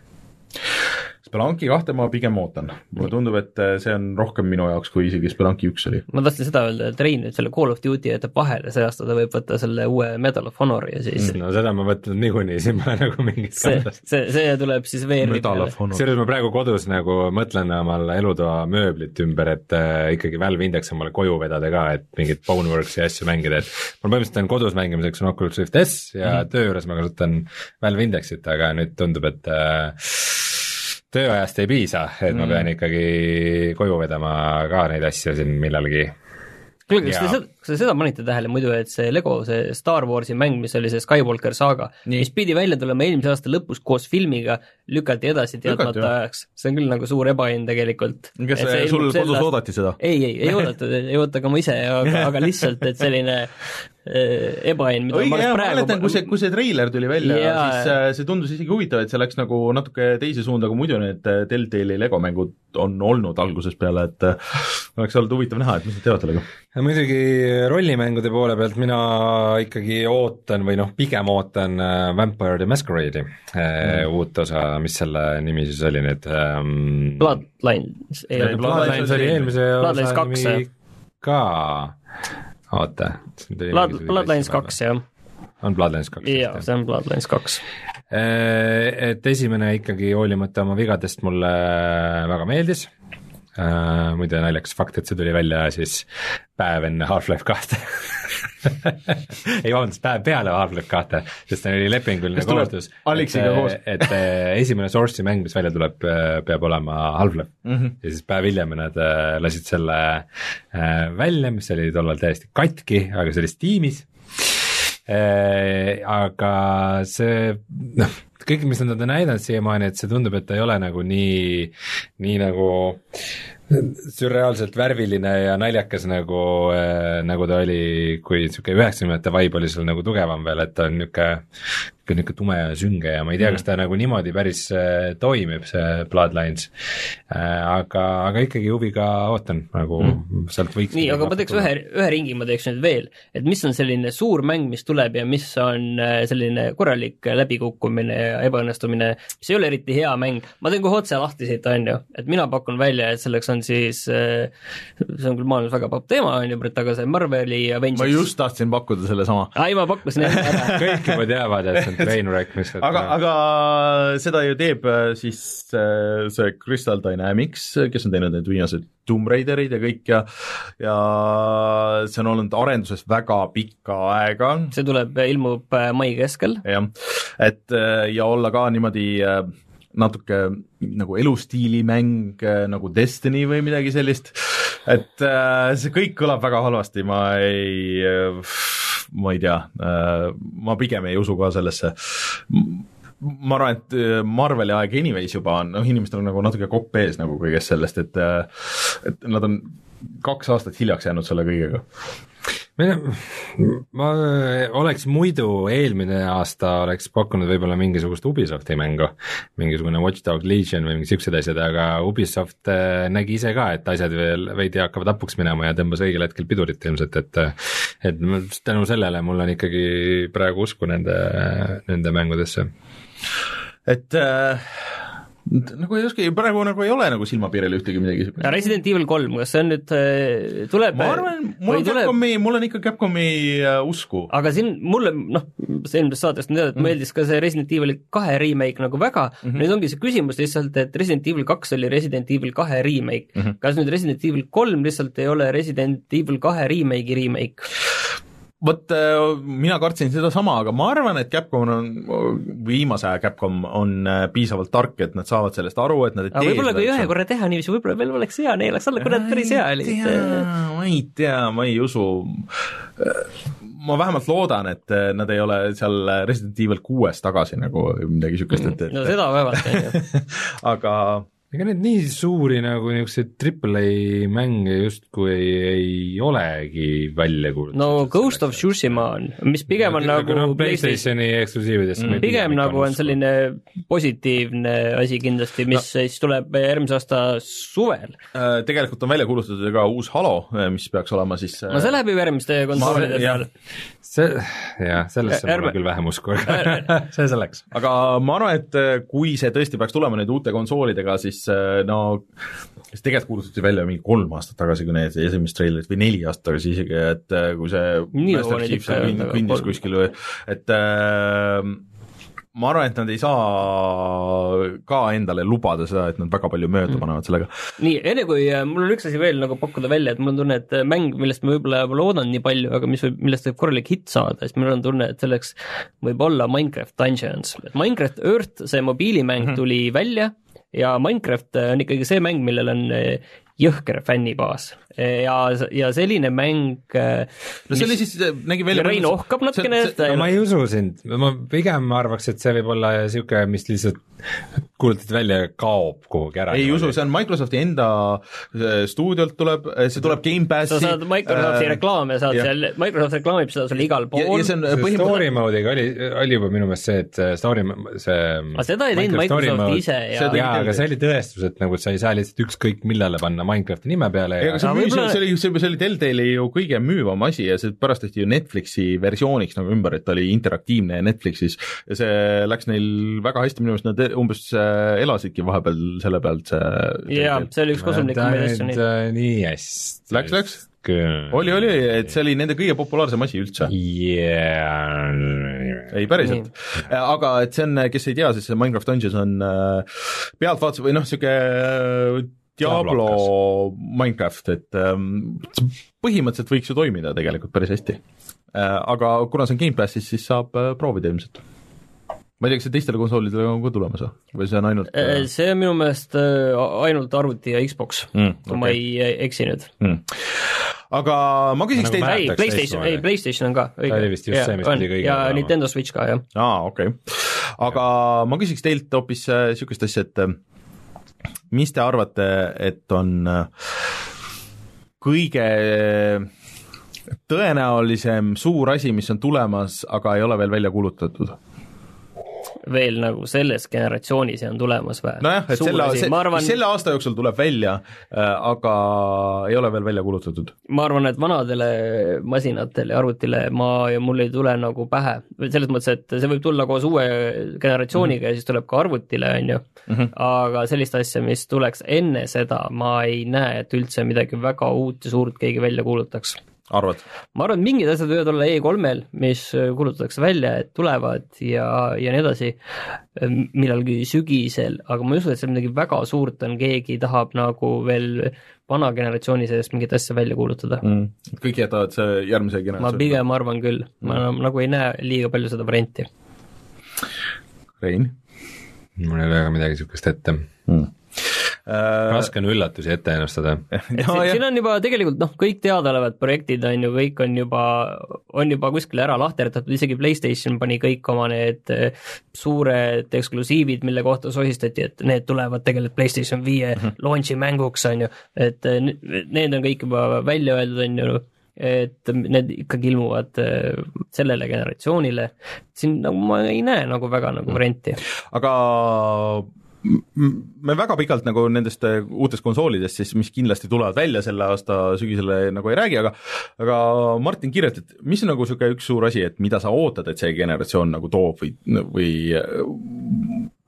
Spelunky kahte ma pigem ootan, mulle tundub, et äh, see on rohkem minu jaoks, kui isegi Spelunky üks oli. ma tahtsin seda öelda, et Rein nüüd selle Call of Duty jätab vahele, see aasta ta võib võtta selle uue Medal of Honori ja siis no seda ma mõtlen niikuinii, siin pole nagu mingit see see, see tuleb siis VR-i peale kusjuures ma praegu kodus nagu mõtlen omal elutoa mööblit ümber, et äh, ikkagi Valve Index omale koju vedada ka, et mingit Boneworksi asju mängida, et ma põhimõtteliselt olen kodus mängimiseks on Oculus Rift S ja mm -hmm. töö juures ma kasutan Valve Indexit, aga nüüd tundub, et äh, tööajast ei piisa, et ma pean ikkagi koju vedama ka neid asju siin millalgi. Kuule, kas te kas te seda panite tähele muidu, et see Lego, see Star Warsi mäng, mis oli see Skywalker saaga, mis pidi välja tulema eelmise aasta lõpus koos filmiga, lükati edasi teadmata ajaks. see on küll nagu suur ebaõnn tegelikult. kas see, sul kodus oodati seda? ei, ei, ei oodatud, ei oota ka ma ise, aga, aga lihtsalt, et selline äh, ebaõnn, mida õige ma jah, praegu mäletan, kui see, kui see treiler tuli välja yeah., siis äh, see tundus isegi huvitav, et see läks nagu natuke teise suunda, kui muidu need äh, Telltale'i Lego mängud on olnud algusest peale, et äh, oleks olnud huvitav näha, et mis nad teevad sellega. ja muidugi rollimängude poole pealt mina ikkagi ootan või noh, pigem ootan äh, Vampire the Masquerade'i äh, mm. uut osa, mis selle nimi siis oli nüüd ähm,? Bloodlines Bloodlines oli eelmise Bloodlines osa nimi ka, oota. Blood, Bloodlines kaks, jah. on Bloodlines kaks? jaa, see on Bloodlines kaks. et esimene ikkagi hoolimata oma vigadest mulle väga meeldis Uh, muide naljakas fakt, et see tuli välja siis päev enne Half-Life kahte ei vabandust, päev peale Half-Life kahte, sest see oli lepinguline kohustus. Alexiga koos. et eh, esimene Source'i mäng, mis välja tuleb, peab olema Half-Life mm. -hmm. ja siis päev hiljem nad lasid selle välja, mis oli tollal täiesti katki, aga see oli Steamis aga see noh, kõik, mis nad on näidanud siiamaani, et see tundub, et ta ei ole nagu nii, nii nagu sürreaalselt värviline ja naljakas nagu äh,, nagu ta oli, kui niisugune üheksakümnendate vibe oli seal nagu tugevam veel, et ta on niisugune niisugune niisugune tume ja sünge ja ma ei tea, kas ta nagu niimoodi päris äh, toimib, see Bloodlines äh,. aga, aga ikkagi huviga ootan nagu mm. sealt võiks nii, aga ma teeks ühe, ühe ringi ma teeks nüüd veel, et mis on selline suur mäng, mis tuleb ja mis on äh, selline korralik läbikukkumine ja ebaõnnestumine, mis ei ole eriti hea mäng, ma teen kohe otse lahti siit, on ju, et mina pakun välja, et selleks on siis, see on küll maailmas väga popp teema, on ju, aga see Marveli Avengers ma just tahtsin pakkuda sellesama. ai, ma pakkusin enne ära. kõik juba teavad, et see on trainwreck, mis aga, aga seda ju teeb äh, siis äh, see Crystal Dynamics, kes on teinud need viimased Tomb Raiderid ja kõik ja ja see on olnud arenduses väga pikka aega, see tuleb, ilmub äh, mai keskel, jah, et äh, ja olla ka niimoodi äh, natuke nagu elustiilimäng äh, nagu Destiny või midagi sellist, et äh, see kõik kõlab väga halvasti, ma ei äh, ma ei tea äh,, ma pigem ei usu ka sellesse ma arvan, et äh, Marveli aeg anyways juba on, noh inimestel on nagu natuke kopp ees nagu kõigest sellest, et äh, et nad on kaks aastat hiljaks jäänud selle kõigega. ma oleks muidu eelmine aasta oleks pakkunud võib-olla mingisugust Ubisofti mängu, mingisugune Watch Dog Legion või mingid siuksed asjad, aga Ubisoft äh, nägi ise ka, et asjad veel veidi hakkavad hapuks minema ja tõmbas õigel hetkel pidurit ilmselt, et et ma- tänu sellele mul on ikkagi praegu usku nende, nende mängudesse. et äh, nagu ei oska, praegu nagu ei ole nagu silmapiiril ühtegi midagi siukest. Resident Evil kolm, kas see on nüüd, äh, tuleb ma arvan, mul on Capcomi, mul on ikka Capcomi uh, usku. aga siin mulle, noh, eelmisest saatest on teada, et mm. meeldis ka see Resident Evil kahe remake nagu väga mm, -hmm. nüüd ongi see küsimus lihtsalt, et Resident Evil kaks oli Resident Evil kahe remake mm, -hmm. kas nüüd Resident Evil kolm lihtsalt ei ole Resident Evil kahe remake'i remake? Vot äh, mina kartsin sedasama, aga ma arvan, et Capcom on, viimase aja Capcom on äh, piisavalt tark, et nad saavad sellest aru, et nad ei aga võib-olla kui ühe korra teha niiviisi, võib-olla veel oleks hea, neelaks alla, kurat, päris hea oli. ma ei tea, ma ei usu ma vähemalt loodan, et nad ei ole seal Resident Evil kuues tagasi nagu midagi niisugust, et, et no seda vaevalt, on ju. aga ega neid nii suuri nagu niisuguseid triple A mänge justkui ei, ei olegi välja kuulutatud. no Ghost of Tsushima on, mis pigem on no, nagu no, PlayStationi eksklusiividest mm. pigem nagu on selline positiivne asi kindlasti, mis no. siis tuleb järgmise aasta suvel. Äh, tegelikult on välja kuulutatud ka uus Halo, äh, mis peaks olema siis no see läheb ju järgmiste konsoolide peale. see, jah, sellesse on mul küll vähem usku, aga see selleks. aga ma arvan, et äh, kui see tõesti peaks tulema nüüd uute konsoolidega, siis siis äh, no kes tegelikult kuulutati välja mingi kolm aastat tagasi, kui need esimesed treilerid või neli aastat tagasi isegi, et äh, kui see kõndis kuskil või et äh, ma arvan, et nad ei saa ka endale lubada seda, et nad väga palju mööda mm. panevad sellega. nii, enne kui äh, mul on üks asi veel nagu pakkuda välja, et mul on tunne, et mäng, millest ma võib-olla pole oodanud nii palju, aga mis võib, millest võib korralik hitt saada, siis mul on tunne, et selleks võib olla Minecraft Dungeons. Minecraft Earth, see mobiilimäng mm -hmm. tuli välja ja Minecraft on ikkagi see mäng, millel on eh, jõhker fännibaas. Ja, ja selline mäng no see oli siis, nägi välja Rein ohkab natukene, no, ma ei usu sind, ma pigem arvaks, et see võib olla niisugune, mis lihtsalt kuulutati välja ja kaob kuhugi ära. ei usu, see on Microsofti enda stuudiolt tuleb, see tuleb Gamepassi. sa saad Microsofti äh, reklaame, saad ja. seal, Microsoft reklaamib seda sul igal pool. Põhimõtteliselt... story mode'iga oli, oli juba minu meelest see, et story, see aga seda ei teinud Microsoft mode, ise ja jaa, aga see oli tõestus, et nagu sa ei saa lihtsalt ükskõik millele panna Minecrafti nime peale ja see, müüs, see oli, see, see oli Telltale'i ju kõige müüvam asi ja see pärast tehti ju Netflixi versiooniks nagu ümber, et ta oli interaktiivne Netflixis ja see läks neil väga hästi, minu meelest nad umbes äh, elasidki vahepeal selle pealt, see jaa, see oli üks kasumlikumaid asju nii. nii hästi. Läks, läks? oli, oli, et see oli nende kõige populaarsem asi üldse yeah.. ei, päriselt. aga et see on, kes ei tea, siis see Minecraft Dungeons on äh, pealtvaatus või noh, niisugune äh, Diablo Minecraft, et ähm, põhimõtteliselt võiks ju toimida tegelikult päris hästi. aga kuna see on Gamepassis, siis saab proovida ilmselt ma ei tea, kas see teistele konsoolidele on ka tulemas või see on ainult äh, äh, see on minu meelest äh, ainult arvuti ja Xbox mm,, kui okay. ma ei eksi nüüd mm. aga ma küsiks nagu teilt ei, PlayStation, ei PlayStation on ka, õige. oli vist just ja, see, mis pidi kõigile ja olema. Nintendo Switch ka, jah. aa, okei okay.. aga ja. ma küsiks teilt hoopis niisugust asja, et mis te arvate, et on kõige tõenäolisem suur asi, mis on tulemas, aga ei ole veel välja kuulutatud veel nagu selles generatsioonis ja on tulemas või? nojah, et selle, see, arvan, selle aasta jooksul tuleb välja äh,, aga ei ole veel välja kuulutatud. ma arvan, et vanadele masinatele ja arvutile ma ja mul ei tule nagu pähe, selles mõttes, et see võib tulla koos uue generatsiooniga mm -hmm. ja siis tuleb ka arvutile, on ju, mhm. aga sellist asja, mis tuleks enne seda, ma ei näe, et üldse midagi väga uut ja suurt keegi välja kuulutaks arvad? ma arvan, et mingid asjad võivad olla E3-l, mis kuulutatakse välja, et tulevad ja, ja nii edasi millalgi sügisel, aga ma ei usu, et seal midagi väga suurt on, keegi tahab nagu veel vana generatsiooni seest mingit asja välja kuulutada mm.. kõik jätavad see järgmise generatsiooni? ma pigem arvan küll, ma mm. nagu ei näe liiga palju seda varianti. Rein? mul ei ole väga midagi niisugust ette mm Äh, raske on üllatusi ette ennustada. et no, siin on juba tegelikult noh, kõik teadaolevad projektid on ju, kõik on juba, on juba kuskile ära lahterdatud, isegi PlayStation pani kõik oma need äh, suured eksklusiivid, mille kohta sosistati, et need tulevad tegelikult PlayStation viie mm -hmm. launch'i mänguks, on ju, et äh, need on kõik juba välja öeldud, on ju, et need ikkagi ilmuvad sellele generatsioonile, siin nagu ma ei näe nagu väga nagu mhm. varianti. aga me väga pikalt nagu nendest äh, uutest konsoolidest siis, mis kindlasti tulevad välja selle aasta sügisele nagu ei räägi, aga aga Martin, kirjelda, et mis on nagu niisugune üks suur asi, et mida sa ootad, et see generatsioon nagu toob või, või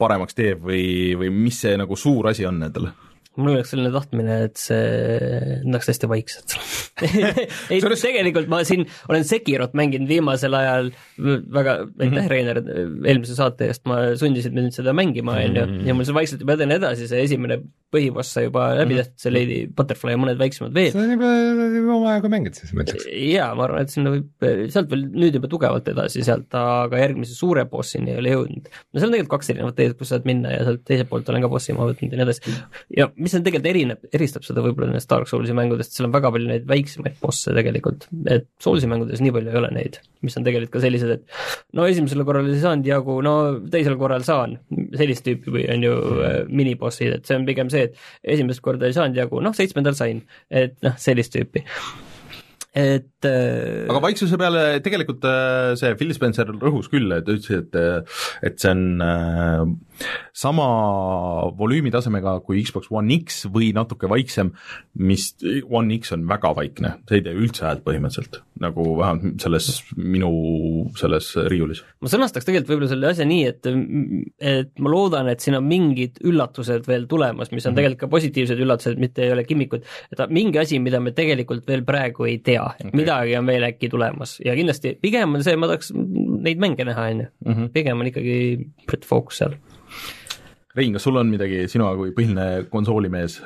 paremaks teeb või, või mis see nagu suur asi on endale? Mul oleks selline tahtmine, et see läheks hästi vaikselt ei, tegelikult ma siin olen Sekirot mänginud viimasel ajal väga, aitäh -hmm. Reiner eelmise saate eest, ma sundisid mind seda mängima, on ju, ja mul see vaikselt juba eden edasi, see esimene põhiboss sai juba läbi mhm. tehtud, see Lady Butterfly ja mõned väiksemad veel. sa oled juba omajagu mänginud siis, ma ütleks. jaa, ma arvan, et sinna võib, sealt veel nüüd juba tugevalt edasi sealt, aga järgmise suure bossini ei ole jõudnud. no seal on tegelikult kaks erinevat teed, kus saad minna ja sealt teiselt poolt olen ka bossi maha võtnud ja nii edasi. ja mis on tegelikult erineb, eristab seda võib-olla nendest Dark Soulsi mängudest, seal on väga palju neid väiksemaid bosse tegelikult, et Soulsi mängudes nii palju ei ole neid, mis on tegelikult ka sellised, et no esimesel korral ei saanud jagu, no teisel korral saan, sellist tüüpi või on ju mm. minibossid, et see on pigem see, et esimest korda ei saanud jagu, noh, seitsmendal sain, et noh, sellist tüüpi et äh, aga vaiksuse peale tegelikult äh, see Phil Spencer rõhus küll, et ta ütles, et et see on äh, sama volüümitasemega kui Xbox One X või natuke vaiksem, mis One X on väga vaikne, see ei tee üldse häält põhimõtteliselt, nagu vähemalt selles minu selles riiulis. ma sõnastaks tegelikult võib-olla selle asja nii, et et ma loodan, et siin on mingid üllatused veel tulemas, mis on mm -hmm. tegelikult ka positiivsed üllatused, mitte ei ole kimmikud, et mingi asi, mida me tegelikult veel praegu ei tea okay., midagi on veel äkki tulemas ja kindlasti pigem on see, ma tahaks neid mänge näha, on ju, mhm. pigem on ikkagi Brett Focus seal Rein, kas sul on midagi, sina kui põhiline konsoolimees?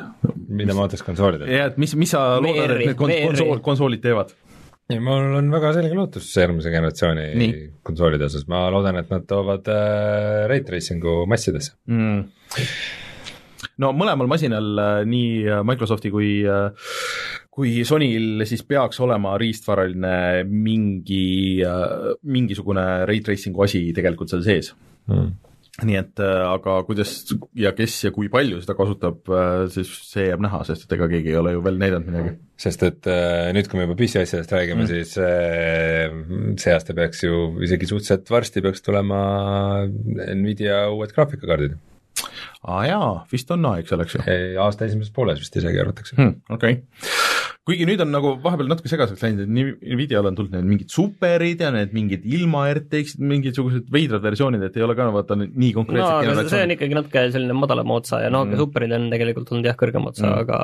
mida ma ootaks konsoolidelt? jah, et mis, mis sa loodad, et need konsool, konsoolid teevad? ei, mul on väga selge lootus järgmise generatsiooni Nii. konsoolide osas, ma loodan, et nad toovad äh, Ray Tracingu massidesse mm no mõlemal masinal, äh, nii äh, Microsofti kui äh, kui Sonyl siis peaks olema riistvaraline mingi, mingisugune ray tracing'u asi tegelikult seal sees mm nii et aga kuidas ja kes ja kui palju seda kasutab, siis see jääb näha, sest et ega keegi ei ole ju veel näidanud midagi. sest et nüüd, kui me juba PC asjadest räägime mm., siis see aasta peaks ju isegi suhteliselt varsti peaks tulema Nvidia uued graafikakaardid aa jaa, vist on aeg selleks ju. aasta esimeses pooles vist isegi arvatakse hmm,. okei okay. Kuigi nüüd on nagu vahepeal natuke segaseks läinud, et nii Nvidial on tulnud need mingid superid ja need mingid ilma RTX-id, mingisugused veidrad versioonid, et ei ole ka vaata nii konkreetselt no, see on ikkagi natuke selline madalama otsa ja noh mm., superid on tegelikult olnud jah, kõrgema otsa mm., aga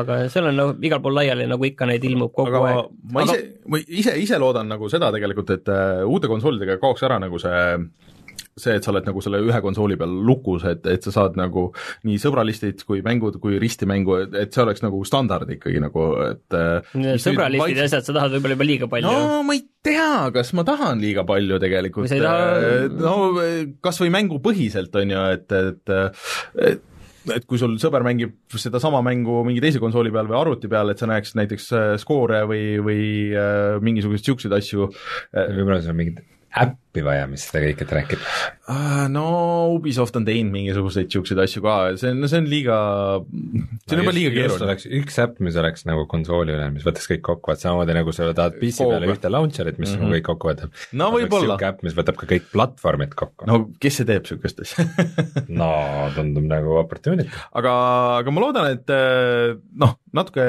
aga seal on nagu igal pool laiali, nagu ikka neid ilmub kogu aga aeg. ma ise aga..., ma ise, ise loodan nagu seda tegelikult, et uh, uute konsoolidega kaoks ära nagu see see, et sa oled nagu selle ühe konsooli peal lukus, et, et sa saad nagu nii sõbralistid kui mängud kui ristimängu, et see oleks nagu standard ikkagi nagu, et sõbralistid ja asjad, sa tahad võib-olla juba liiga palju? no ma ei tea, kas ma tahan liiga palju tegelikult, taha... no kas või mängupõhiselt, on ju, et, et, et et kui sul sõber mängib sedasama mängu mingi teise konsooli peal või arvuti peal, et sa näeks näiteks skoore või, või äh, mingisuguseid niisuguseid asju. võib-olla on mingid äppi vaja, mis seda kõike track ib? No Ubisoft on teinud mingisuguseid niisuguseid asju ka, see on, see on liiga, see on no, juba liiga keeruline. üks äpp, mis oleks nagu konsooli üle, mis võtaks kõik kokku, et samamoodi nagu sa tahad PC Kooga. peale ühte launcher'it, mis mm -hmm. kõik kokku võtab. no võib-olla. niisugune äpp, mis võtab ka kõik platvormid kokku. no kes see teeb niisugust asja no tundub nagu opportunity. aga, aga ma loodan, et noh, natuke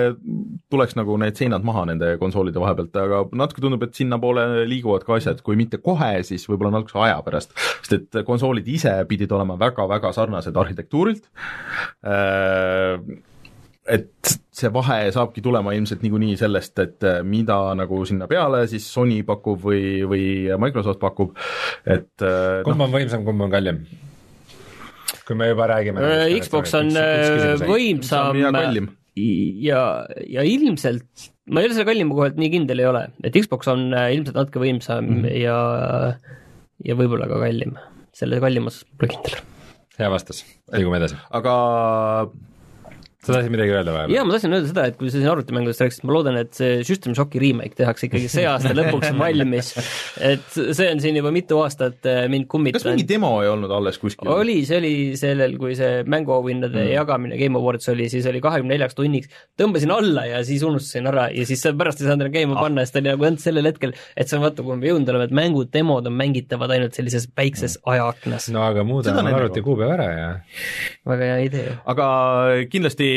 tuleks nagu need seinad maha nende konsoolide vahepealt, aga natuke tundub, et sinnapoole liiguvad ka asjad, kui mitte kohe, siis võib-olla natukese aja pärast, sest et konsoolid ise pidid olema väga-väga sarnased arhitektuurilt, äh, et see vahe saabki tulema ilmselt niikuinii sellest, et mida nagu sinna peale siis Sony pakub või, või Microsoft pakub, et äh, kumb no, on võimsam, kumb on kallim? kui me juba räägime äh, Xbox on võimsam ja, ja ilmselt ma ei ole selle kallima koha pealt nii kindel ei ole, et Xbox on ilmselt natuke võimsam mm -hmm. ja, ja võib-olla ka kallim. Selle kallimas pole kindel. hea vastus, liigume edasi. aga sa tahtsid midagi öelda vahepeal? jaa, ma tahtsin öelda seda, et kui sa siin arvutimängudest rääkisid, ma loodan, et see System Shocki remake tehakse ikkagi see aasta lõpuks valmis. et see on siin juba mitu aastat äh, mind kummitanud. kas mingi demo ei olnud alles kuskil? oli, see oli sellel, kui see mänguauhindade mm. jagamine Game Awards oli, siis oli kahekümne neljaks tunniks, tõmbasin alla ja siis unustasin ära ja siis pärast ei saanud enam käima ah. panna, sest oli nagu ainult sellel hetkel, et see on vaata, kuhu me jõudnud oleme, et mängud, demod on mängitavad ainult sellises väikses mm. ajaaknas. no aga muudame arvuti kuupäeva ära ja väga hea idee. aga kindlasti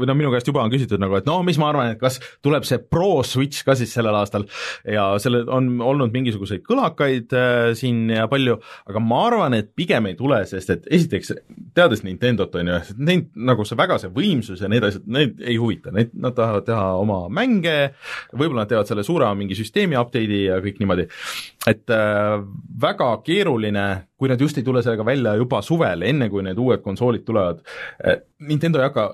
või no minu käest juba on küsitud nagu, et no mis ma arvan, et kas tuleb see Pro Switch ka siis sellel aastal? Ja sellel on olnud mingisuguseid kõlakaid äh, siin ja palju, aga ma arvan, et pigem ei tule, sest et esiteks, teades Nintendot, on ju, neid nagu see väga see võimsus ja need asjad, neid ei huvita, neid, nad tahavad teha oma mänge, võib-olla nad teevad selle suurema mingi süsteemi update'i ja kõik niimoodi, et äh, väga keeruline, kui nad just ei tule sellega välja juba suvel, enne kui need uued konsoolid tulevad, Nintendo ei hakka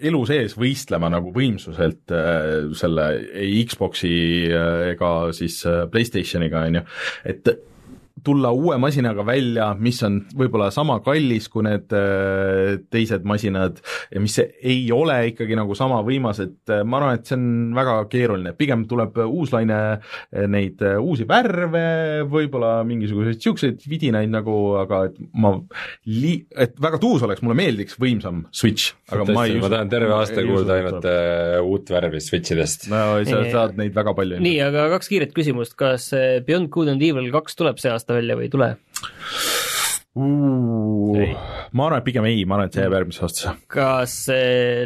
elu sees võistlema nagu võimsuselt äh, selle ei Xbox'i äh, ega siis äh, PlayStationiga, on ju, et tulla uue masinaga välja, mis on võib-olla sama kallis kui need äh, teised masinad ja mis ei ole ikkagi nagu sama võimas, et äh, ma arvan, et see on väga keeruline, pigem tuleb uus laine äh, neid uusi värve, võib-olla mingisuguseid niisuguseid vidinaid nagu, aga et ma li-, et väga tuus oleks, mulle meeldiks võimsam Switch, aga Tõesti, ma ei ma tahan terve aasta kuulda ainult uh, uut värvi Switch idest. no sa saad neid väga palju. nii, aga kaks kiiret küsimust, kas Beyond Good and Evil kaks tuleb see aasta välja või ei tule? Ma arvan, et pigem ei, ma arvan, et see jääb järgmisse aastasse. kas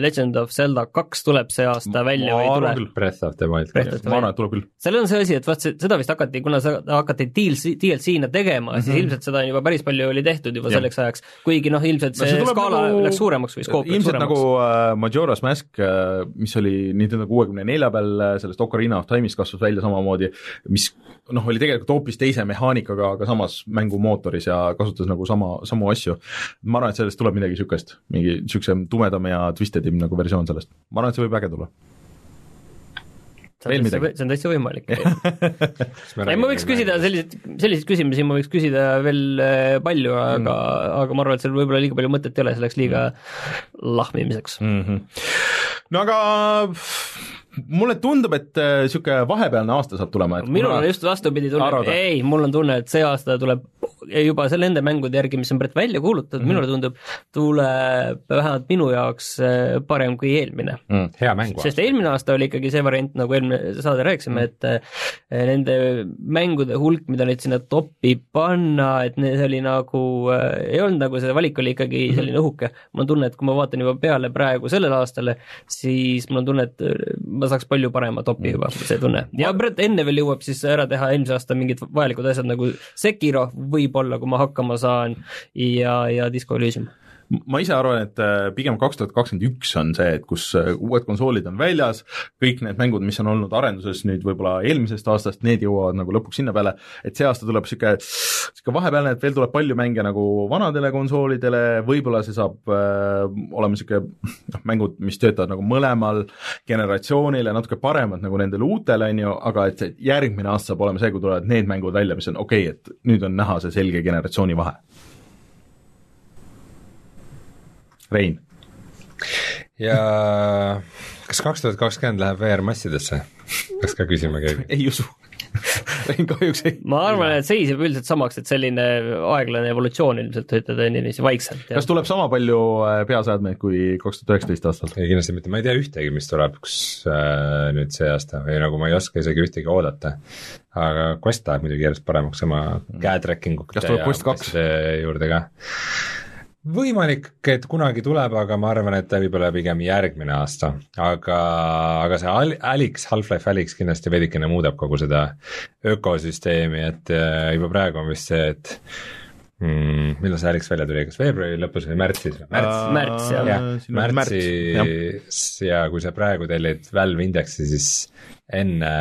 Legend of Zelda kaks tuleb see aasta ma välja või ei tule? Breath of the Wild. ma arvan, et tuleb küll. seal on see asi, et vaat seda vist hakati, kuna seda hakati DLC, DLC-na tegema mm, -hmm. siis mhm. ilmselt seda on juba päris palju oli tehtud juba ja. selleks ajaks, kuigi noh, ilmselt see, no, see skaala nagu, läks suuremaks või skoop läks suuremaks. nagu uh, Majora's Mask uh,, mis oli Nintendo kuuekümne nelja peal uh, sellest Ocarina of Time'ist kasvas välja samamoodi, mis noh, oli tegelikult hoopis teise mehaanikaga, aga samas mängumootoris ja kasutas nagu sama, samu asju. ma arvan, et sellest tuleb midagi niisugust, mingi niisuguse tumedam ja twisted im nagu versioon sellest. ma arvan, et see võib äge tulla veel midagi? see on täitsa võimalik ei, ma võiks küsida selliseid, selliseid küsimusi ma võiks küsida veel äh, palju, aga mm., aga ma arvan, et seal võib-olla liiga palju mõtet ei ole, see läks liiga mm. lahmimiseks mm. -hmm. No aga mulle tundub, et niisugune äh, vahepealne aasta saab tulema, et minul on just vastupidi tunne, ei, mul on tunne, et see aasta tuleb juba selle nende mängude järgi, mis on praegu välja kuulutatud mm, -hmm. minule tundub, tuleb vähemalt minu jaoks äh, parem kui eelmine mm,. hea mäng. sest eelmine aasta oli ikkagi see variant, nagu eelmine saade rääkisime mm., et äh, nende mängude hulk, mida nüüd sinna topi panna, et see oli nagu, ei olnud nagu see valik oli ikkagi mhm. selline õhuke. mul on tunne, et kui ma vaatan juba peale praegu sellele aastale, siis mul on tunne, et ma saaks palju parema topi juba, see tunne. ja Brett enne veel jõuab siis ära teha eelmise aasta mingid vajalikud asjad nagu Sekiro võib-olla, kui ma hakkama saan, ja, ja Disco Elysium ma ise arvan, et äh, pigem kaks tuhat kakskümmend üks on see, et kus äh, uued konsoolid on väljas, kõik need mängud, mis on olnud arenduses nüüd võib-olla eelmisest aastast, need jõuavad nagu lõpuks sinna peale, et see aasta tuleb niisugune, niisugune vahepealne, et veel tuleb palju mänge nagu vanadele konsoolidele, võib-olla see saab äh, olema niisugune noh, mängud, mis töötavad nagu mõlemal generatsioonil ja natuke paremad nagu nendele uutele, on ju, aga et järgmine aasta saab olema see, kui tulevad need mängud välja, mis on okei okay,, et nüüd on näha see selge generatsiooni vahe Rein. ja kas kaks tuhat kakskümmend läheb VR massidesse? peaks ka küsima keegi. ei usu Rein kahjuks ei. ma arvan, et seisab üldiselt samaks, et selline aeglane evolutsioon ilmselt ütleda niiviisi vaikselt. kas tuleb sama palju äh, peaseadmeid kui kaks tuhat üheksateist aastal? ei kindlasti mitte, ma ei tea ühtegi, mis tuleb kus äh, nüüd see aasta või nagu ma ei oska isegi ühtegi oodata. aga Quest läheb muidugi järjest paremaks oma käe tracking ute kas tuleb Quest kaks? juurde ka võimalik, et kunagi tuleb, aga ma arvan, et ta võib olla pigem järgmine aasta, aga, aga see Al-, Alyx, Half-Life Alyx kindlasti veidikene muudab kogu seda ökosüsteemi, et äh, juba praegu on vist see, et mm,. millal see Alex välja tuli, kas veebruari lõpus või märtsis? märts, märts jah ja,. märtsis ja kui sa praegu tellid Valve Indexi, siis enne,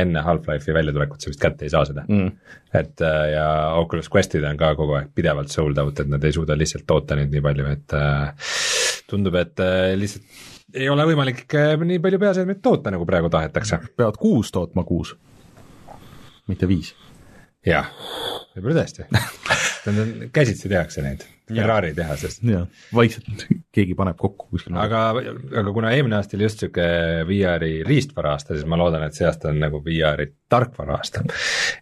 enne Half-Life'i väljatulekut sa vist kätte ei saa seda mm.. et äh, ja Oculus Questid on ka kogu aeg pidevalt sold out, et nad ei suuda lihtsalt toota neid nii palju, et äh, tundub, et äh, lihtsalt ei ole võimalik nii palju peaseadmeid toota, nagu praegu tahetakse. peavad kuus tootma kuus, mitte viis. jah, võib-olla tõesti käsitsi tehakse neid, Ferrari tehases. vaikselt keegi paneb kokku kuskil. aga, aga kuna eelmine aasta oli just niisugune VR-i riistvara aasta, siis ma loodan, et see aasta on nagu VR-i tarkvara aasta.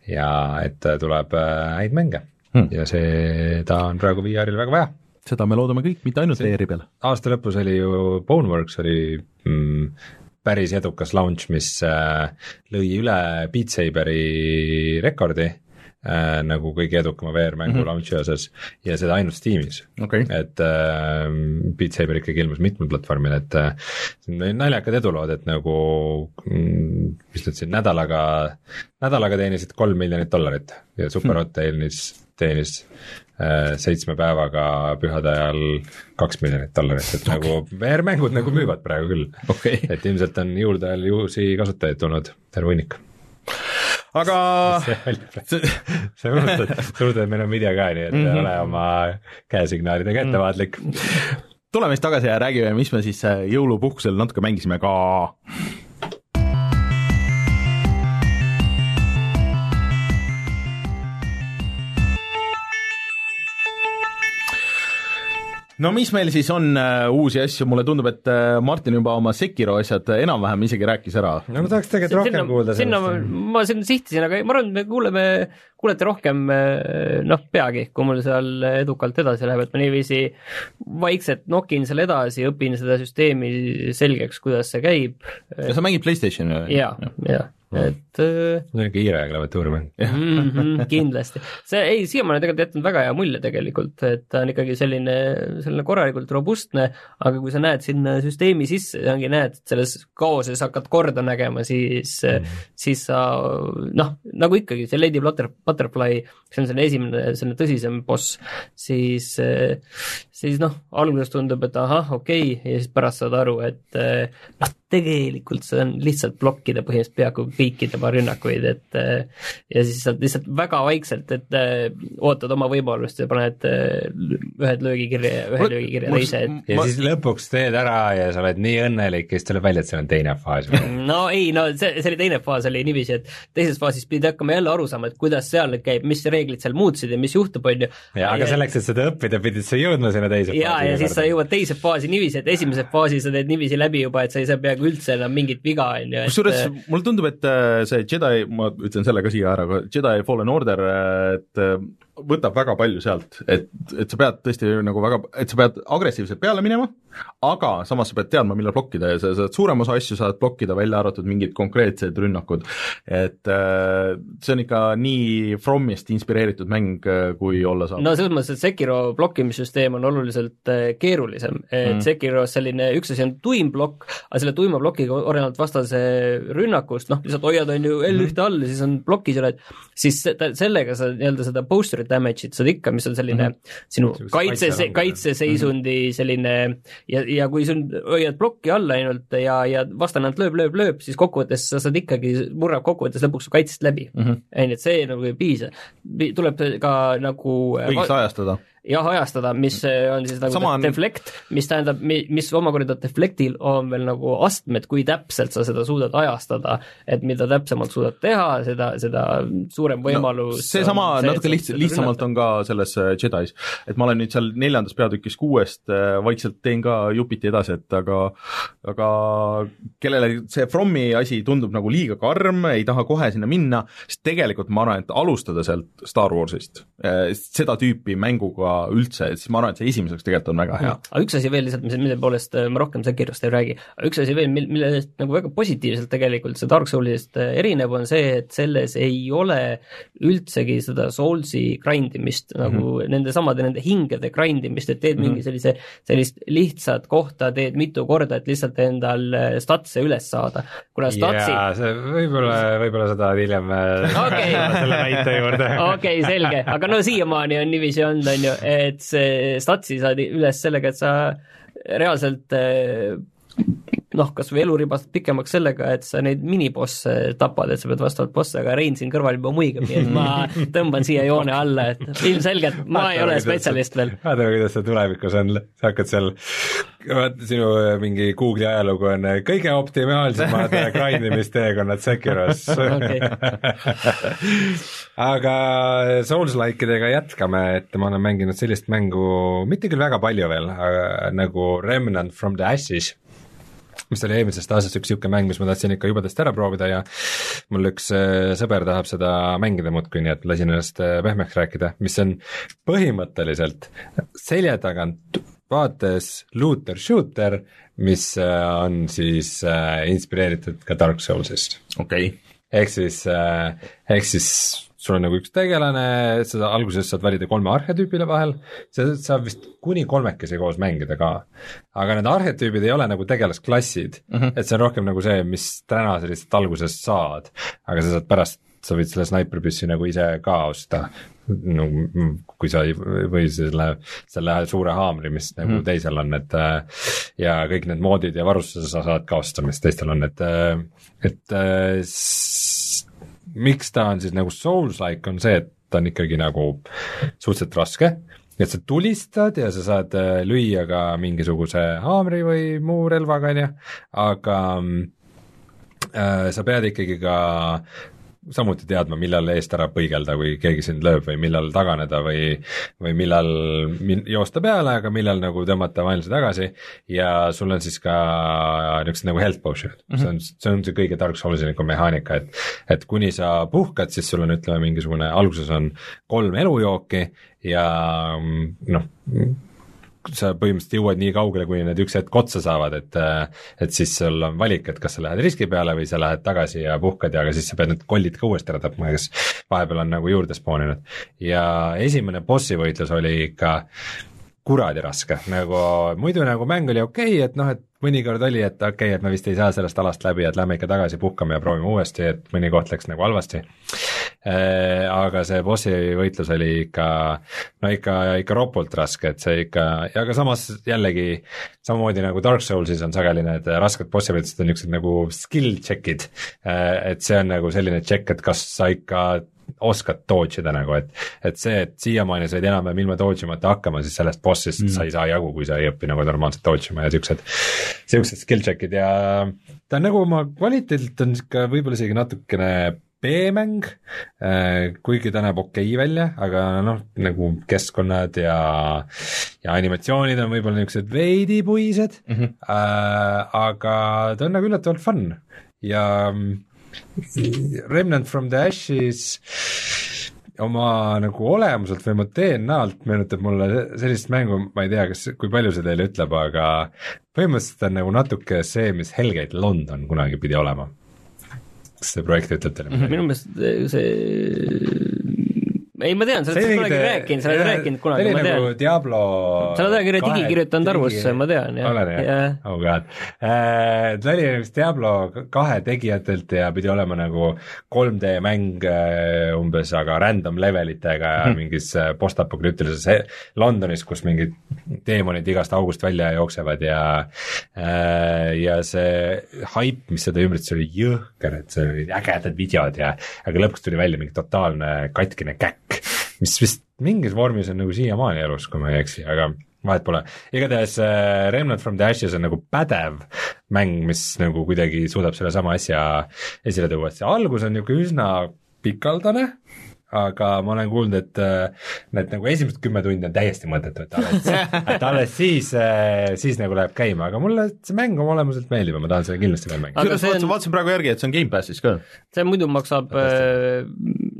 ja et tuleb äh, häid mänge hmm. ja seda on praegu VR-il väga vaja. seda me loodame kõik, mitte ainult VR-i peal. aasta lõpus oli ju, Boneworks oli mm, päris edukas launch, mis äh, lõi üle Beat Saberi rekordi äh, nagu kõige edukama VR-mängu mm -hmm. launch'i osas. Ja seda ainult Steamis. Okei, et äh, Beat Saber ikkagi ilmus mitmel platvormil, et äh, naljakad edulood, et nagu mm, mis nad siin nädalaga, nädalaga teenisid kolm miljonit dollarit. Ja Superhot teenis, teenis äh, seitsme päevaga pühade ajal kaks miljonit dollarit, et nagu VR-mängud nagu müüvad praegu küll. okei, et ilmselt on jõulude ajal uusi kasutajaid tulnud. Terve hunnik. Aga sa unustad, sa unustad, et meil on video ka, nii et mm -hmm. ole oma käesignaalidega ettevaatlik mm. -hmm. tuleme siis tagasi ja räägime, mis me siis äh, jõulupuhkusel natuke mängisime ka. No mis meil siis on äh, uusi asju, mulle tundub, et äh, Martin juba oma Sekiro asjad äh, enam-vähem isegi rääkis ära. no ma tahaks tegelikult rohkem kuulda sinna ma, sellest. ma sinna sihtisin, aga ma arvan, et me kuuleme, kuulete rohkem eh, noh, peagi, kui mul seal edukalt edasi läheb, et ma niiviisi vaikselt nokin seal edasi, õpin seda süsteemi selgeks, kuidas see käib ja sa mängid Playstationi või? ja, ja, et see on ikka kiire klaviatuurimäng. mm -hmm, kindlasti. see ei, siiamaani tegelikult jätnud väga hea mulje tegelikult, et ta on ikkagi selline, selline korralikult robustne, aga kui sa näed sinna süsteemi sisse ja ongi näed, et selles kaoses hakkad korda nägema, siis mm, siis sa noh, nagu ikkagi see Lady Butter, Butterfly, see on selle esimene, selline tõsisem boss, siis, siis noh, alguses tundub, et ahah, okei okay,, ja siis pärast saad aru, et noh, tegelikult see on lihtsalt blokkida põhimõtteliselt peaaegu kõiki tema rünnakuid, et eh, ja siis saad lihtsalt väga vaikselt, et eh, ootad oma võimalust ja paned eh, ühed löögikirja ja ühe löögikirja mul- teise, et ja Ma- siis lõpuks teed ära ja sa oled nii õnnelik ja siis tuleb välja, et seal on teine faas. no ei, no see, see oli teine faas oli niiviisi, et teises faasis pidid hakkama jälle aru saama, et kuidas seal nüüd käib, mis reeglid seal muutsid ja mis juhtub, on ju. ja aga selleks, et seda õppida, pidid sa jõudma sinna teise ja, ja siis sa jõuad teise faasi niiviisi, et esimese faasi sa teed niiviisi läbi juba, et sa ei saa peaaegu üldse enam mingit viga, on ju. kusjuures mulle tundub, et äh, see Jedi, ma ütlen selle ka siia ära, Jedi Fallen Order, et võtab väga palju sealt, et, et sa pead tõesti nagu väga, et sa pead agressiivselt peale minema, aga samas sa pead teadma, millal blokkida ja sa saad suurem osa asju saad blokkida, välja arvatud mingid konkreetsed rünnakud. et äh, see on ikka nii Fromist inspireeritud mäng, kui olla saab. no selles mõttes, et Sekiro blokkimissüsteem on oluliselt äh, keerulisem, et mm. Sekiros selline üks asi on tuim plokk, aga selle tuima plokiga olenevalt vastase rünnakust, noh, lihtsalt hoiad, on ju, L1 all ja siis on plokis oled, siis se- sellega sa nii-öelda seda poster damage'it saad ikka, mis on selline mm -hmm. sinu kaitse, kaitseseisundi selline ja, ja kui sul hoiad plokki all ainult ja, ja vastane ainult lööb, lööb, lööb, siis kokkuvõttes sa saad ikkagi, murrab kokkuvõttes lõpuks su kaitsest läbi mm. -hmm. on ju, et see nagu ei piisa. tuleb ka nagu õigesti ajastada. jah, ajastada, mis äh, on siis nagu Sama on- deflect, mis tähendab, mis omakorda deflectil on veel nagu astmed, kui täpselt sa seda suudad ajastada, et mida täpsemalt suudad teha, seda, seda suurem võimalus no, seesama natuke lihts-, lihtsamalt on ka selles äh, Jedis, et ma olen nüüd seal neljandas peatükis kuuest äh, vaikselt teen ka jupiti edasi, et aga aga kellele see Frommi asi tundub nagu liiga karm, ei taha kohe sinna minna, siis tegelikult ma arvan, et alustada sealt Star Warsist, seda tüüpi mänguga üldse, siis ma arvan, et see esimeseks tegelikult on väga hea. aga üks asi veel lihtsalt, mis, mille poolest äh, ma rohkem Sekirost ei räägi, üks asi veel, mil, millest nagu väga positiivselt tegelikult see Dark Soulsist äh, erineb, on see, et selles ei ole üldsegi seda Soulsi grind imist nagu mm. -hmm. nende samade, nende hingede grind imist, et teed mm -hmm. mingi sellise, sellist lihtsat kohta teed mitu korda, et lihtsalt endal äh, statse üles saada. kuna statsi jaa, see võib-olla, võib-olla seda hiljem Okei. selle näite juurde. okei okay,, selge, aga no siiamaani on niiviisi olnud, on ju, et see statsi saad üles sellega, et sa reaalselt eh, noh, kas või eluribast pikemaks sellega, et sa neid minibosse tapad, et sa pead vastavalt bosse, aga Rein siin kõrval juba muigab, nii et ma tõmban siia joone alla, et ilmselgelt ma ei ole spetsialist veel. vaatame, kuidas see tulevikus on, sa hakkad seal, vaata sinu äh, mingi Google'i ajalugu on äh, kõige optimaalsemad äh, grindimisteekonnad Sekiros. Aga Souls-likeidega jätkame, et ma olen mänginud sellist mängu, mitte küll väga palju veel, nagu Remnant from the Ashes mis oli eelmisest aastast üks niisugune mäng, mis ma tahtsin ikka jubedasti ära proovida ja mul üks äh, sõber tahab seda mängida muudkui, nii et lasin ennast äh, pehmeks rääkida, mis on põhimõtteliselt selja tagant vaates looter shooter, mis äh, on siis inspireeritud ka Dark Soulsist okei okay., ehk siis, ehk siis sul on nagu üks tegelane, sa alguses saad valida kolme arhetüübile vahel, sa saad vist kuni kolmekesi koos mängida ka. aga need arhetüübid ei ole nagu tegelasklassid mm, -hmm. et see on rohkem nagu see, mis täna sa lihtsalt alguses saad, aga sa saad pärast sa võid selle snaipripüssi nagu ise ka osta, no kui sa ei, või selle, selle suure haamri, mis nagu mm. teisel on, et äh, ja kõik need moodid ja varustuse sa saad ka osta, mis teistel on, et, äh, et äh, miks ta on siis nagu Souls-like, on see, et ta on ikkagi nagu suhteliselt raske, et sa tulistad ja sa saad lüüa ka mingisuguse haamri või muu relvaga, on ju, aga äh, sa pead ikkagi ka samuti teadma, millal eest ära põigelda, kui keegi sind lööb või millal taganeda või või millal min-, joosta peale, aga millal nagu tõmmata vaenlase tagasi ja sul on siis ka niisugused nagu health potion'id mm, -hmm. see on, see on see kõige Dark Soulsilikum mehaanika, et et kuni sa puhkad, siis sul on ütleme, mingisugune, alguses on kolm elujooki ja noh, sa põhimõtteliselt jõuad nii kaugele, kuni need üks hetk otsa saavad, et et siis sul on valik, et kas sa lähed riski peale või sa lähed tagasi ja puhkad ja aga siis sa pead need kollid ka uuesti ära tapma, kes vahepeal on nagu juurde spooninud. ja esimene bossi võitlus oli ikka kuradi raske, nagu muidu nagu mäng oli okei okay,, et noh, et mõnikord oli, et okei okay,, et me vist ei saa sellest alast läbi, et lähme ikka tagasi puhkame ja proovime uuesti, et mõni koht läks nagu halvasti äh,. aga see bossi võitlus oli ikka, no ikka, ikka ropult raske, et see ikka, aga samas jällegi samamoodi nagu Dark Soulsis on sageli need rasked bossi võitlused on niisugused nagu skill check'id äh,, et see on nagu selline check, et kas sa ikka oskad dodge ida nagu, et et see, et siiamaani said enam-vähem ilma dodge imata hakkama, siis sellest boss'ist mm. sa ei saa jagu, kui sa ei õpi nagu normaalselt dodge ima ja siuksed, siuksed skill check'id ja ta on nagu oma kvaliteedilt on sihuke võib-olla isegi natukene B-mäng, äh, kuigi ta näeb okei okay välja, aga noh, nagu keskkonnad ja, ja animatsioonid on võib-olla niisugused veidi puised mm, -hmm. äh, aga ta on nagu üllatavalt fun ja mm, Remnant from the Ashes oma nagu olemuselt või oma DNA-lt meenutab mulle sellist mängu, ma ei tea, kas, kui palju see teile ütleb, aga põhimõtteliselt on nagu natuke see, mis Hellgate London kunagi pidi olema. kas see projekt ütleb teile midagi? minu meelest see ei, ma tean, sa oled kunagi rääkinud, sa oled rääkinud kunagi, ma tean. nagu Diablo sa oled ajakirja digi kirjutanud arvusse, ma tean, jah. olen jah? oh god äh,. ta oli vist Diablo kahe tegijatelt ja pidi olema nagu 3D mäng äh, umbes, aga random levelitega ja hmm. mingis äh, postapokalüptilises Londonis, kus mingid teemonid igast august välja jooksevad ja äh, ja see haip, mis seda ümbritses, oli jõhker, et see olid ägedad videod ja aga lõpuks tuli välja mingi totaalne katkine käkk mis vist mingis vormis on nagu siiamaani elus, kui ma ei eksi, aga vahet pole. igatahes äh, Remnant from the Ashes on nagu pädev mäng, mis nagu kuidagi suudab sellesama asja esile tuua, et see algus on niisugune üsna pikaldane, aga ma olen kuulnud, et äh, need nagu esimesed kümme tundi on täiesti mõttetu, et alles, et alles siis, äh, siis nagu läheb käima, aga mulle see mäng oma olemuselt meeldib ja ma tahan seda kindlasti veel mängida. see on, vaatasin praegu järgi, et see on Gamepassis ka. see muidu maksab äh,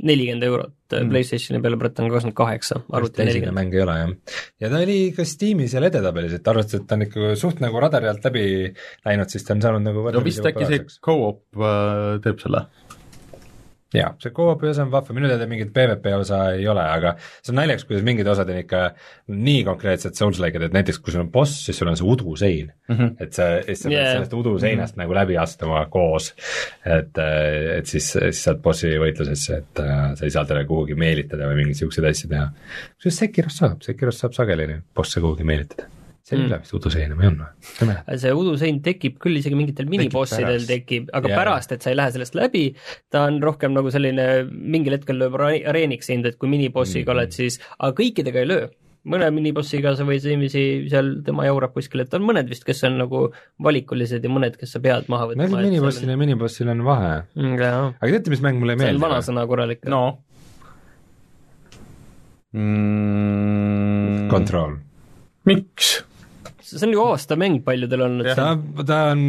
nelikümmend eurot mm., PlayStationi peale praegu on kakskümmend kaheksa, arvuti nelikümmend. mäng ei ole jah. ja ta oli ka Steamis seal edetabelis, et arvestades, et ta on ikka suht nagu radari alt läbi läinud, siis ta on saanud nagu no vist äkki see co-op äh, teeb selle jaa, see co-op'i osa on vahva, minu teada mingit PVP osa ei ole, aga see on naljakas, kuidas mingid osad on ikka nii konkreetsed Souls-like'id, et näiteks kui sul on boss, siis sul on see udusein mm. -hmm. et sa, siis sa pead yeah. sellest uduseinast mm -hmm. nagu läbi astuma koos, et, et siis, siis saad bossi võitlusesse, et äh, sa ei saa talle kuhugi meelitada või mingeid niisuguseid asju teha. kusjuures Sekirost saab, Sekirost saab sageli bosse kuhugi meelitada see ei ole vist udusein või on või? see udusein tekib küll isegi mingitel minibossidel tekib, aga ja, pärast, et sa ei lähe sellest läbi, ta on rohkem nagu selline, mingil hetkel lööb areeniks sind, et kui minibossiga mm oled, siis, aga kõikidega ei löö mõne minibossiga sa võid inimesi seal, tema jaurab kuskil, et on mõned vist, kes on nagu valikulised ja mõned, kes sa pead maha võtma. minibossil ja minibossil on vahe mm,. aga teate, mis mäng mulle ei meeldi? see on vanasõna korralik. no mm.. Control. miks? See on ju aastamäng paljudel olnud. ta, ta on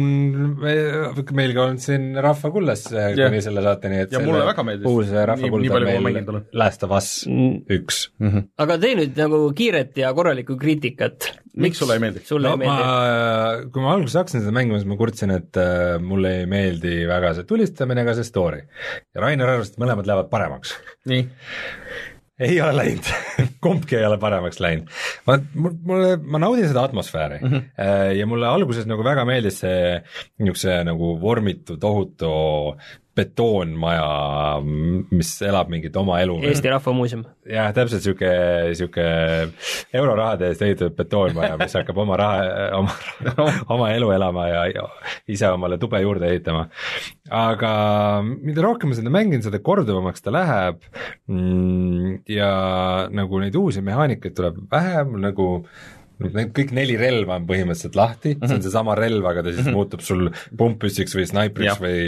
meil ka olnud siin Rahva kullas kuni selle saateni, et ja mulle väga meeldis. uus Rahva kuld on meil Last of Us üks mm. -hmm. aga tee nüüd nagu kiiret ja korralikku kriitikat. miks sulle ei meeldi? sulle no, ei meeldi? kui ma alguses hakkasin seda mängima, siis ma kurtsin, et äh, mulle ei meeldi väga see tulistamine ega see story. ja Rainer arvas, et mõlemad lähevad paremaks. nii ei ole läinud kumbki ei ole paremaks läinud. ma, mulle, ma naudin seda atmosfääri mm -hmm. ja mulle alguses nagu väga meeldis see niisuguse nagu vormitu tohutu betoonmaja, mis elab mingit oma elu. Eesti Rahva Muuseum. jah, täpselt niisugune, niisugune eurorahade eest ehitatud betoonmaja, mis hakkab oma raha, oma, oma elu elama ja, ja ise omale tube juurde ehitama. aga mida rohkem ma seda mängin, seda korduvamaks ta läheb mm, ja nagu neid uusi mehaanikaid tuleb vähem, nagu Need kõik neli relva on põhimõtteliselt lahti mm, -hmm. see on mhm. seesama relv, aga ta siis mm -hmm. muutub sul pumppüssiks või snaipriks või,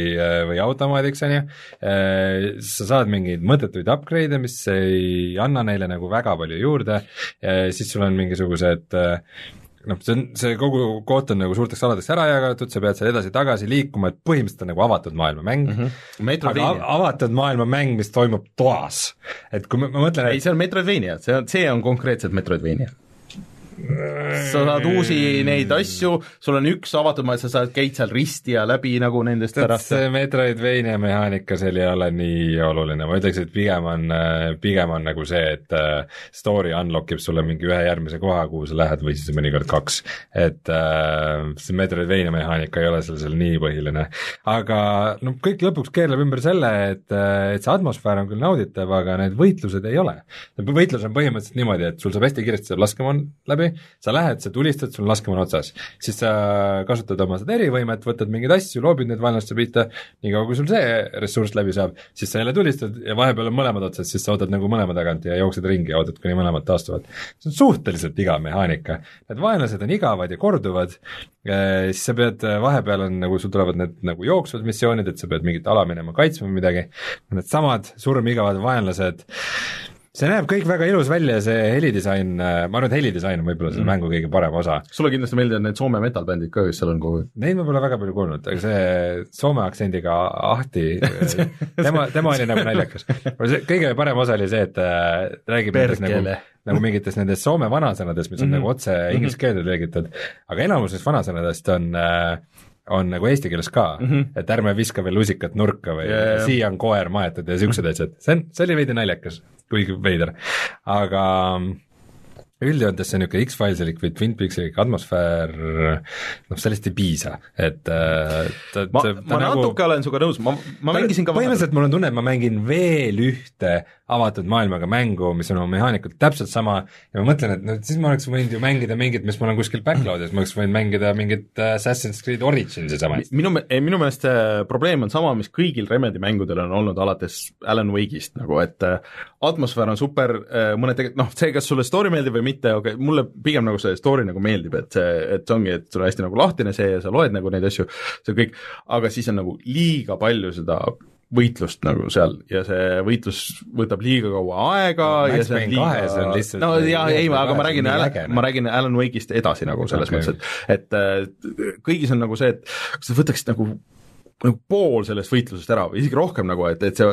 või automaadiks, on ju. Äh, sa saad mingeid mõttetuid upgrade'e, mis ei anna neile nagu väga palju juurde, siis sul on mingisugused äh, noh, see on, see kogu koht on nagu suurteks aladeks ära jagatud, sa pead seal edasi-tagasi liikuma, et põhimõtteliselt on nagu avatud maailma mäng mm, -hmm. aga av avatud maailma mäng, mis toimub toas. et kui ma, ma mõtlen et ei, see on Metroidvania, see on, see on konkreetselt Metroidvania sa saad uusi neid asju, sul on üks avatud sa saad, käid seal risti ja läbi nagu nendest pärast. see Metroidvania mehaanika seal ei ole nii oluline, ma ütleks, et pigem on, pigem on nagu see, et äh, story unlock ib sulle mingi ühe järgmise koha, kuhu sa lähed või siis mõnikord kaks. et äh, see Metroidvania mehaanika ei ole seal seal nii põhiline. aga noh, kõik lõpuks keerleb ümber selle, et, äh, et see atmosfäär on küll nauditav, aga need võitlused ei ole. võitlus on põhimõtteliselt niimoodi, et sul saab hästi kiiresti laskemoon läbi, sa lähed, sa tulistad, sul on laskemoon otsas. siis sa kasutad oma seda erivõimet, võtad mingeid asju, loobid neid vaenlaste pihta, niikaua kui sul see ressurss läbi saab, siis sa jälle tulistad ja vahepeal on mõlemad otsas, siis sa ootad nagu mõlema tagant ja jooksed ringi ja ootad, kuni mõlemad taastuvad. see on suhteliselt igav mehaanika. Need vaenlased on igavad ja korduvad, eh, siis sa pead, eh, vahepeal on nagu, sul tulevad need nagu jooksvad missioonid, et sa pead mingit ala minema kaitsma või midagi, needsamad surmigavad vaenlased see näeb kõik väga ilus välja, see helidisain, äh, ma arvan, et helidisain on võib-olla selle mm. mängu kõige parem osa. sulle kindlasti meeldivad need Soome metal-bändid ka, kes seal on kogu aeg? Neid ma pole väga palju kuulnud, aga see Soome aktsendiga Ahti tema, tema oli nagu naljakas. kõige parem osa oli see, et äh, räägib nendest nagu, nagu mingitest nendest Soome vanasõnadest, mis on mm -hmm. nagu otse mhm. inglise keelde tõlgitud, aga enamus neist vanasõnadest on äh, on nagu eesti keeles ka mm, -hmm. et ärme viska veel lusikat nurka või yeah. siia on koer maetud ja siuksed asjad, see on, see oli veidi naljakas kuigi veider, aga üldjoontes see niisugune X-Filesilik või Twin Peaksilik atmosfäär, noh sellest ei piisa, et äh, ta, ma, ta, ta ma nagu, natuke olen sinuga nõus, ma, ma mängisin ka põhimõtteliselt mul on tunne, et ma mängin veel ühte avatud maailmaga mängu, mis on oma mehaanikult täpselt sama ja ma mõtlen, et no siis ma oleks võinud ju mängida mingit, mis mul on kuskil backload'is, ma oleks võinud mängida mingit äh, Assassin's Creed Originsi sama hästi. minu, minu meelest see probleem on sama, mis kõigil Remedi mängudel on olnud alates Alan Wake'ist nagu, et äh, atmosfäär on super, mõned tegelikult noh, see, kas sulle story meeldib või mitte, okei okay,, mulle pigem nagu see story nagu meeldib, et see, et see ongi, et sul on hästi nagu lahtine see ja sa loed nagu neid asju, see kõik, aga siis on nagu liiga palju seda võitlust nagu seal ja see võitlus võtab liiga kaua aega no, ja see on liiga no jaa, ei, aga ma räägin, ma räägin Alan Wake'ist edasi nagu selles okay. mõttes, et et kõigis on nagu see, et kas sa võtaksid nagu nagu pool sellest võitlusest ära või isegi rohkem nagu, et, et see,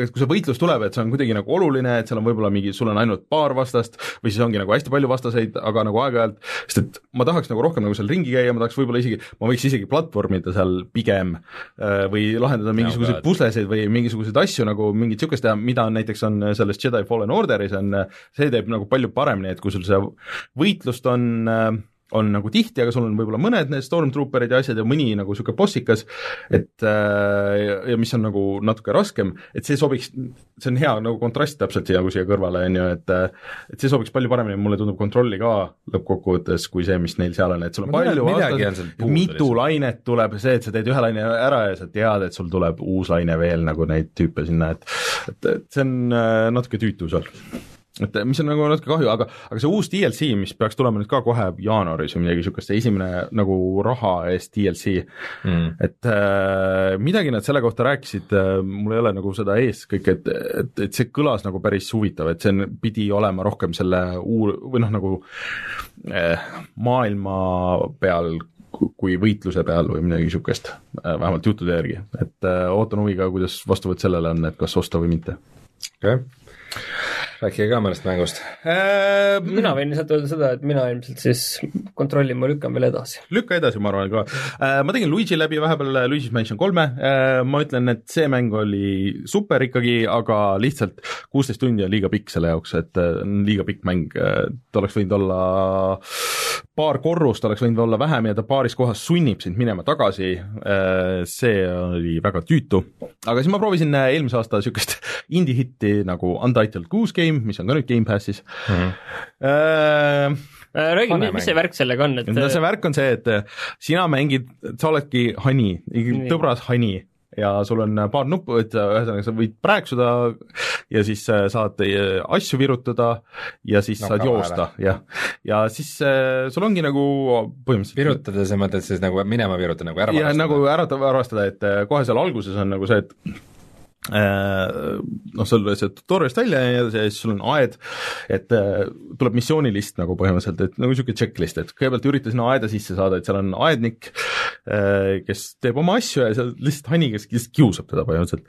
et kui see võitlus tuleb, et see on kuidagi nagu oluline, et seal on võib-olla mingi, sul on ainult paar vastast või siis ongi nagu hästi palju vastaseid, aga nagu aeg-ajalt, sest et ma tahaks nagu rohkem nagu seal ringi käia, ma tahaks võib-olla isegi, ma võiks isegi platvormida seal pigem äh, või lahendada mingisuguseid puslesid või mingisuguseid asju nagu mingit niisugust teha, mida on näiteks on selles Jedi Fallen Orderis on, see teeb nagu palju paremini, et kui sul see võitlust on äh, on nagu tihti, aga sul on võib-olla mõned need stormtrooperid ja asjad ja mõni nagu niisugune bossikas, et äh, ja, ja mis on nagu natuke raskem, et see sobiks, see on hea nagu kontrast täpselt siia, nagu siia kõrvale, on ju, et et see sobiks palju paremini, mulle tundub kontrolli ka lõppkokkuvõttes, kui see, mis neil seal on, et sul on palju vastas, mitu lainet tuleb, see, et sa teed ühe laine ära ja sa tead, et sul tuleb uus laine veel nagu neid tüüpe sinna, et et, et see on äh, natuke tüütu seal et mis on nagu natuke kahju, aga, aga see uus DLC, mis peaks tulema nüüd ka kohe jaanuaris või midagi niisugust, esimene nagu raha eest DLC mm., et äh, midagi nad selle kohta rääkisid äh,, mul ei ole nagu seda ees kõik, et, et, et see kõlas nagu päris huvitav, et see on, pidi olema rohkem selle uur- või noh, nagu äh, maailma peal kui võitluse peal või midagi niisugust, äh, vähemalt juttude järgi, et äh, ootan huviga, kuidas vastuvõtt sellele on, et kas osta või mitte. okei okay rääkige ka mõnest mängust äh,. mina võin lihtsalt öelda seda, et mina ilmselt siis kontrollin, ma lükkan veel edasi. lükka edasi, ma arvan ka äh,. ma tegin Luigi läbi vahepeal, Luigi's Mansion kolme äh,, ma ütlen, et see mäng oli super ikkagi, aga lihtsalt kuusteist tundi on liiga pikk selle jaoks, et äh, liiga pikk mäng, ta oleks võinud olla paar korrust, oleks võinud olla vähem ja ta paaris kohas sunnib sind minema tagasi äh,, see oli väga tüütu. aga siis ma proovisin äh, eelmise aasta niisugust indie-hitti nagu Untitled Goose Game, Game, mis on ka nüüd Gamepassis mm. -hmm. Äh, räägi, mis see värk sellega on, et no see värk on see, et äh, sina mängid, sa oledki hani, tõbras hani ja sul on paar nuppu, et ühesõnaga sa võid prääksuda ja siis äh, saad asju virutada ja siis no, saad joosta, jah. ja siis sul ongi nagu põhimõtteliselt virutada, sa mõtled siis nagu minema virutada, nagu ära varastada? nagu ära varastada, et kohe seal alguses on nagu see, et Äh, noh, sul see tutorial'ist välja ja siis sul on aed, et äh, tuleb missioonilist nagu põhimõtteliselt, et nagu niisugune checklist, et kõigepealt ürita sinna aeda sisse saada, et seal on aednik, äh, kes teeb oma asju ja seal lihtsalt hani, kes lihtsalt kiusab teda põhimõtteliselt.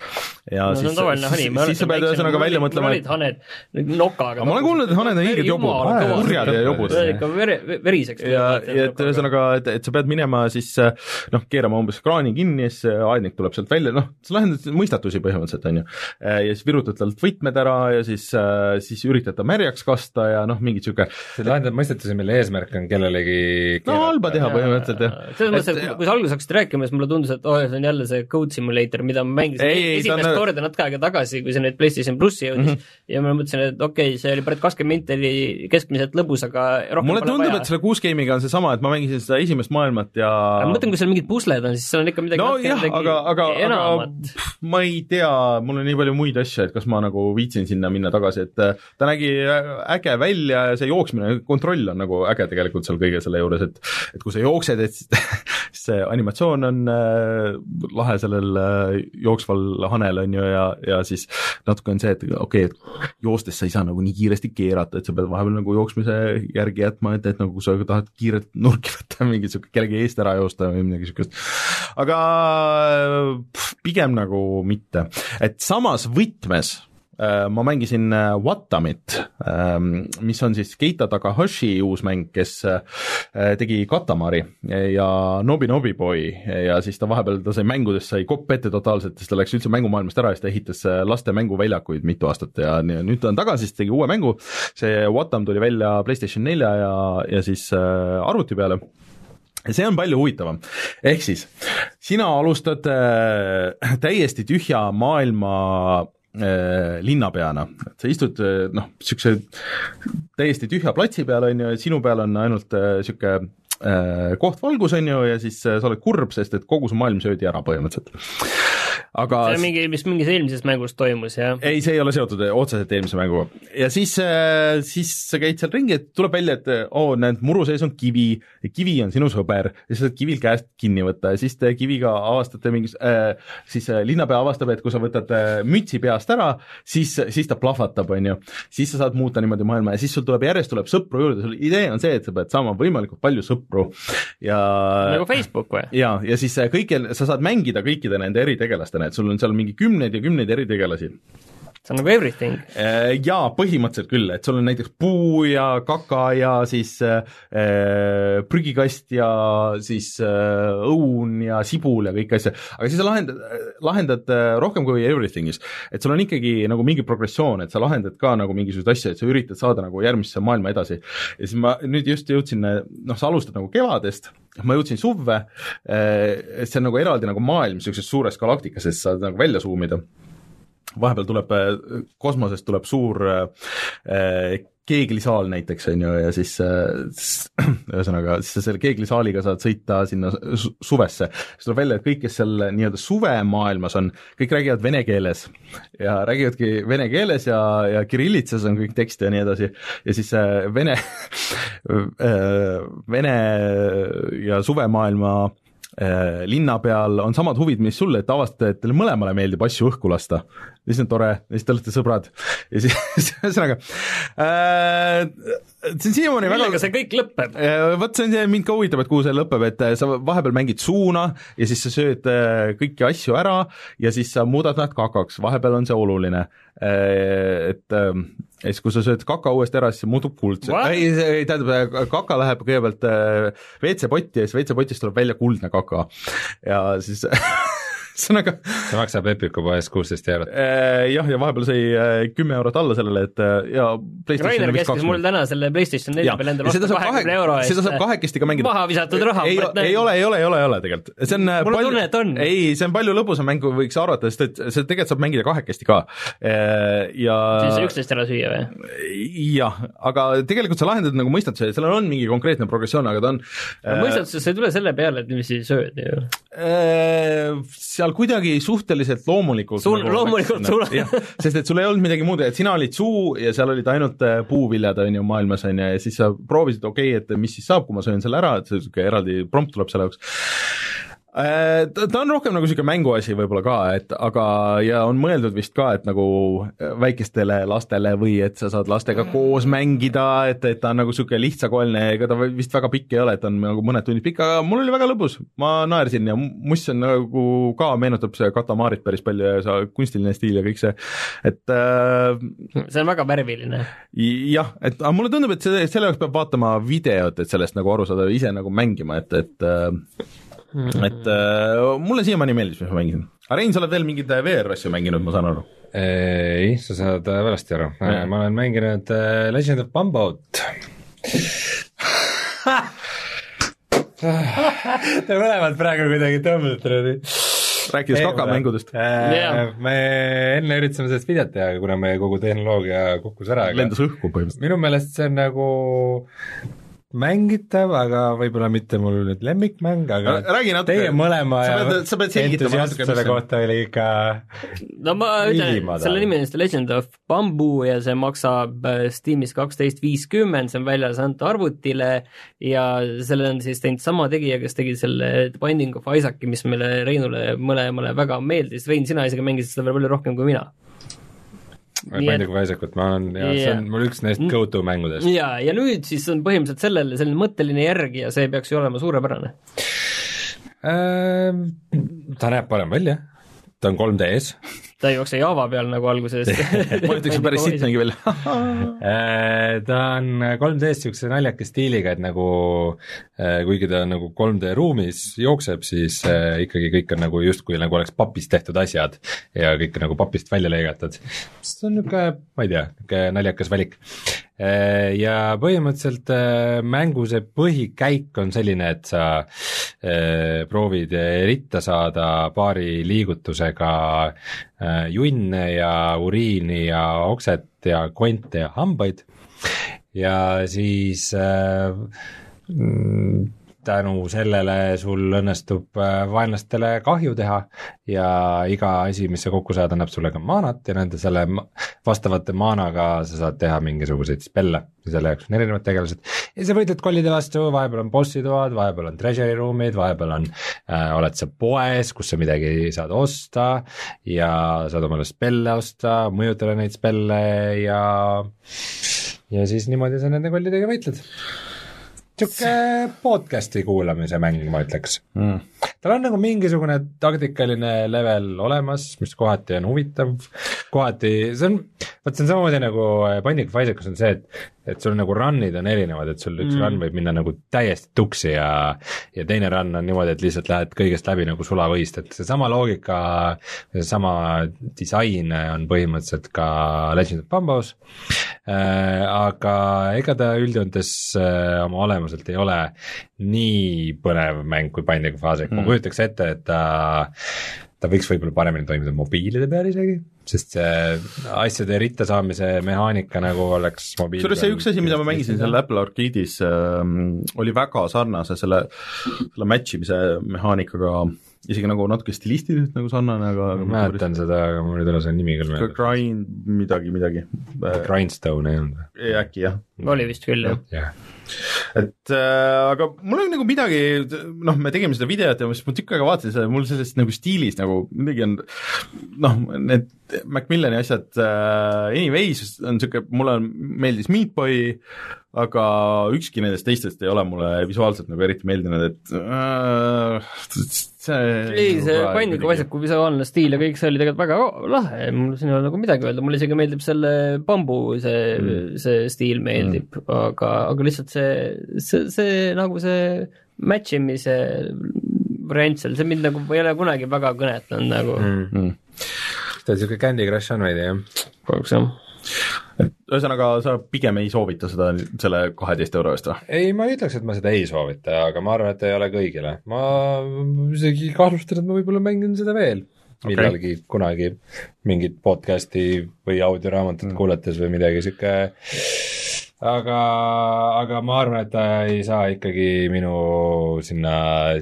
ja no, siis, siis, siis sa pead ühesõnaga välja mõtlema, et haned nokaga ma olen kuulnud, et haned on hiigelt jobud, kurjad ja jobud. ikka vere, veriseks ja, ja et ühesõnaga, et, et sa pead minema siis noh, keerama umbes kraani kinni ja siis aednik tuleb sealt välja, noh, sa lahendad mõistatusi põhimõtteliselt põhimõtteliselt, on ju. Äh, ja siis virutad talt võtmed ära ja siis, äh, siis üritad ta märjaks kasta ja noh, mingi niisugune see lahendab mõistatuse, mille eesmärk on kellelegi no halba teha põhimõtteliselt, jah. selles mõttes, et kui sa alguses hakkasid rääkima, siis mulle tundus, et oh, see on jälle see Code Simulator, mida ma mängisin ei, ei, esimest on... korda natuke aega tagasi, kui see nüüd PlayStation plussi jõudis mm -hmm. ja ma mõtlesin, et okei okay,, see oli päris kakskümmend minti oli keskmiselt lõbus, aga rohkem mulle tundub, et selle kuus game'iga on seesama, et ma mängisin seda esimest maailmat ja ma mõtlen, kui seal mingid pusled on, siis seal on ikka midagi no jah, aga, aga, aga ma ei tea, mul on nii palju muid asju, et kas ma nagu viitsin sinna minna tagasi, et äh, ta nägi äh, äge välja ja see jooksmine, kontroll on nagu äge tegelikult seal kõige selle juures, et et kui sa jooksed, et siis see animatsioon on äh, lahe sellel äh, jooksval hanel, on ju, ja, ja siis natuke on see, et okei okay,, et joostes sa ei saa nagu nii kiiresti keerata, et sa pead vahepeal nagu jooksmise järgi jätma, et, et nagu kui sa tahad kiirelt nurki võtta, mingi niisugune kellegi eest ära joosta või midagi niisugust. aga pff, pigem nagu mitte, et samas võtmes äh, ma mängisin äh, Watamit, ähm, mis on siis Keita Takahashi uus mäng, kes äh, tegi Katamari ja Nobi Nobi Boy. Ja siis ta vahepeal, ta sai mängudest, sai kopp ette totaalselt, siis ta läks üldse mängumaailmast ära ja siis ta ehitas laste mänguväljakuid mitu aastat ja nüüd ta on tagasi, siis tegi uue mängu, see Watam tuli välja PlayStation nelja ja, ja siis arvuti peale see on palju huvitavam. ehk siis sina alustad äh, täiesti tühja maailma äh, linnapeana, et sa istud äh, noh, niisuguse täiesti tühja platsi peal, on ju, ja sinu peal on ainult niisugune äh, koht valgus, on ju, ja siis sa oled kurb, sest et kogu su maailm söödi ära põhimõtteliselt aga see on mingi, mis mingis eelmises mängus toimus, jah? ei, see ei ole seotud otseselt eelmise mänguga. ja siis, äh, siis sa käid seal ringi, et tuleb välja, et oo oh,, näed, muru sees on kivi, kivi on sinu sõber ja sa saad kivil käest kinni võtta ja siis te kiviga avastate mingis äh,, siis äh, linnapea avastab, et kui sa võtad äh, mütsi peast ära, siis, siis ta plahvatab, on ju. siis sa saad muuta niimoodi maailma ja siis sul tuleb järjest, tuleb sõpru juurde, sul idee on see, et sa pead saama võimalikult palju sõpru ja nagu Facebook või? jaa, ja siis kõigil, sa saad mängida kõikide nende eritegelastena, et sul on seal mingi kümneid ja kümneid eritegelasi see on nagu everything? Äh, jaa, põhimõtteliselt küll, et sul on näiteks puu ja kaka ja siis äh, prügikast ja siis äh, õun ja sibul ja kõiki asju, aga siis sa lahendad, lahendad rohkem kui everything'is. et sul on ikkagi nagu mingi progressioon, et sa lahendad ka nagu mingisuguseid asju, et sa üritad saada nagu järgmisse maailma edasi. ja siis ma nüüd just jõudsin, noh, sa alustad nagu kevadest, ma jõudsin suvve, äh, see on nagu eraldi nagu maailm niisuguses suures galaktikas, et saad nagu välja zoom ida vahepeal tuleb äh, kosmosest tuleb suur äh, keeglisaal näiteks, on ju, ja siis äh, ühesõnaga, siis sa selle keeglisaaliga saad sõita sinna su suvesse. siis tuleb välja, et kõik, kes seal nii-öelda suvemaailmas on, kõik räägivad vene keeles ja räägivadki vene keeles ja, ja kirillitsas on kõik tekst ja nii edasi. ja siis vene vene ja suvemaailma linna peal on samad huvid, mis sul, et avastada, et teile mõlemale meeldib asju õhku lasta. Ja siis on tore, ja siis te olete sõbrad ja siis ühesõnaga äh, see on siiamaani väga millega see kõik lõpeb? Äh, vot see on see, mind ka huvitab, et kuhu see lõpeb, et äh, sa vahepeal mängid suuna ja siis sa sööd äh, kõiki asju ära ja siis sa muudad nad kakaks, vahepeal on see oluline. Et ähm, ja siis, kui sa sööd kaka uuesti ära, siis see muutub kuldseks. ei, ei tähendab, kaka läheb kõigepealt WC-potti ja siis WC-potist tuleb välja kuldne kaka ja siis ühesõnaga see maksab Epiku poes kuusteist eurot. Äh, jah, ja vahepeal sai äh, kümme eurot alla sellele, et äh, ja Rainer käskis mul täna selle PlayStation nelja peal endale osta kahekümne euro eest. seda saab kahekesti ka mängida. maha visatud raha. ei, ei ole, ei ole, ei ole, ei ole tegelikult. see on mul on tunne, et on. ei, see on palju lõbusam mäng, kui võiks arvata, sest et see tegelikult saab mängida kahekesti ka. ja siis üksteist ära süüa või? jah, aga tegelikult sa lahendad nagu mõistatuse, seal on mingi konkreetne progressioon, aga ta on mõistatuses sa ei tule selle peale, et niiviisi sööd ju. Seal kuidagi suhteliselt loomulikult sul nagu loomulikult sul sest et sul ei olnud midagi muud, et sina olid suu ja seal olid ainult äh, puuviljad, on ju, maailmas, on ju, ja siis sa proovisid, okei okay,, et mis siis saab, kui ma söön selle ära, et see niisugune eraldi prompt tuleb selle jaoks ta, ta on rohkem nagu niisugune mänguasi võib-olla ka, et aga, ja on mõeldud vist ka, et nagu väikestele lastele või et sa saad lastega koos mängida, et, et ta on nagu niisugune lihtsakoeline, ega ta vist väga pikk ei ole, et ta on nagu mõned tunnid pikk, aga mul oli väga lõbus, ma naersin ja muss on nagu ka, meenutab see Katamaarit päris palju ja see kunstiline stiil ja kõik see, et äh, see on väga värviline. jah, et aga mulle tundub, et see, selle jaoks peab vaatama videot, et sellest nagu aru saada, ise nagu mängima, et, et äh, mm. Et äh, mulle siiamaani meeldis, mis ma mängisin. aga Rein, sa oled veel mingeid VR-asju mänginud, ma saan aru? ei, sa saad äh, valesti aru, ma olen mänginud äh, Legend of Bumboat Te mõlemad praegu kuidagi tõmbate niimoodi rääkides kakamängudest yeah.. me enne üritasime sellest videot teha, kuna meie kogu tehnoloogia kukkus ära. lendas õhku põhimõtteliselt. minu meelest see on nagu mängitav, aga võib-olla mitte mul nüüd lemmikmäng, aga räägi natuke, teie mõlema sa pead, sa pead selgitama natuke, selle kohta oli ikka no ma ütlen, selle nimi on vist Legend of Bamboo ja see maksab äh, Steamis kaksteist viiskümmend, see on väljas antud arvutile ja selle on siis teinud sama tegija, kes tegi selle Binding of Isaaci, mis meile Reinule mõlemale väga meeldis, Rein, sina isegi mängisid seda veel palju rohkem kui mina Binding of Isaacut ma olen, jah yeah., see on mul üks neist go-to mängudest. jaa, ja nüüd siis on põhimõtteliselt sellele selline mõtteline järg ja see peaks ju olema suurepärane äh,. Ta näeb parem välja, ta on 3D-s ta ei jookse Java peal nagu alguses. Ma ütleks, et päris sitt mängib veel äh, ta on 3D-s niisuguse naljaka stiiliga, et nagu äh, kuigi ta nagu 3D ruumis jookseb, siis äh, ikkagi kõik on nagu justkui nagu oleks papist tehtud asjad ja kõik nagu papist välja lõigatud. see on niisugune, ma ei tea, niisugune naljakas valik. Ja põhimõtteliselt mängu see põhikäik on selline, et sa proovid ritta saada paari liigutusega Äh, junne ja uriini ja okset ja konte ja hambaid. Ja siis äh, mm, tänu sellele sul õnnestub äh, vaenlastele kahju teha ja iga asi, mis sa kokku saad, annab sulle ka maanat ja nende selle vastavate maanaga sa saad teha mingisuguseid spelle ja selle jaoks on erinevad tegelased. ja sa võitled kollide vastu, vahepeal on bossitoad, vahepeal on treasury room'id, vahepeal on äh,, oled sa poes, kus sa midagi saad osta ja saad omale spelle osta, mõjutada neid spelle ja ja siis niimoodi sa nende kollidega võitled niisugune podcast'i kuulamise mäng, ma ütleks mm. tal on nagu mingisugune taktikaline level olemas, mis kohati on huvitav, kohati, see on, vot see on samamoodi nagu Binding of Isaacus on see, et et sul nagu run'id on erinevad, et sul üks mm. run võib minna nagu täiesti tuksi ja ja teine run on niimoodi, et lihtsalt lähed kõigest läbi nagu sulavõist, et seesama loogika, seesama disain on põhimõtteliselt ka Legend of Bambos aga ega ta üldjoontes äh, oma olemuselt ei ole nii põnev mäng kui Binding of Isaac mm., ma kujutaks ette, et ta ta võiks võib-olla paremini toimida mobiilide peal isegi, sest see asjade ritta saamise mehaanika nagu oleks mobiili kusjuures see üks asi, mida ma mängisin seal Apple Arcade'is äh,, oli väga sarnase selle, selle match imise mehaanikaga isegi nagu natuke stilistiliselt nagu sarnane, aga ma mäletan seda, aga mul ei tule see nimi küll meelde. Grind midagi, midagi. Grindstone ei olnud või? äkki jah. oli vist küll jah jah et äh, aga mul oli nagu midagi, noh, me tegime seda videot ja ma siis tükk aega vaatasin seda, mul sellest nagu stiilis nagu midagi on noh, need Macmillani asjad äh, anyways on niisugune, mulle meeldis Meat Boy, aga ükski nendest teistest ei ole mulle visuaalselt nagu eriti meeldinud, et äh, see ei, see Pandiga Vasaku visuaalne stiil ja kõik see oli tegelikult väga lahe, mul siin ei ole nagu midagi öelda, mulle isegi meeldib selle bambu see mm., see stiil meeldib mm., aga, aga lihtsalt see, see, see nagu see match imise variant seal, see mind nagu ei ole kunagi väga kõnetanud nagu mm.. Mm ta niisugune Candy Crush on veidi, jah? kahjuks jah. Et ühesõnaga, sa pigem ei soovita seda selle kaheteist euro eest või? ei, ma ei ütleks, et ma seda ei soovita, aga ma arvan, et ei ole kõigile. ma isegi kahtlustan, et ma võib-olla mängin seda veel millalgi okay. kunagi mingit podcast'i või audioraamatut mm. kuulates või midagi sihuke aga, aga ma arvan, et ta ei saa ikkagi minu sinna,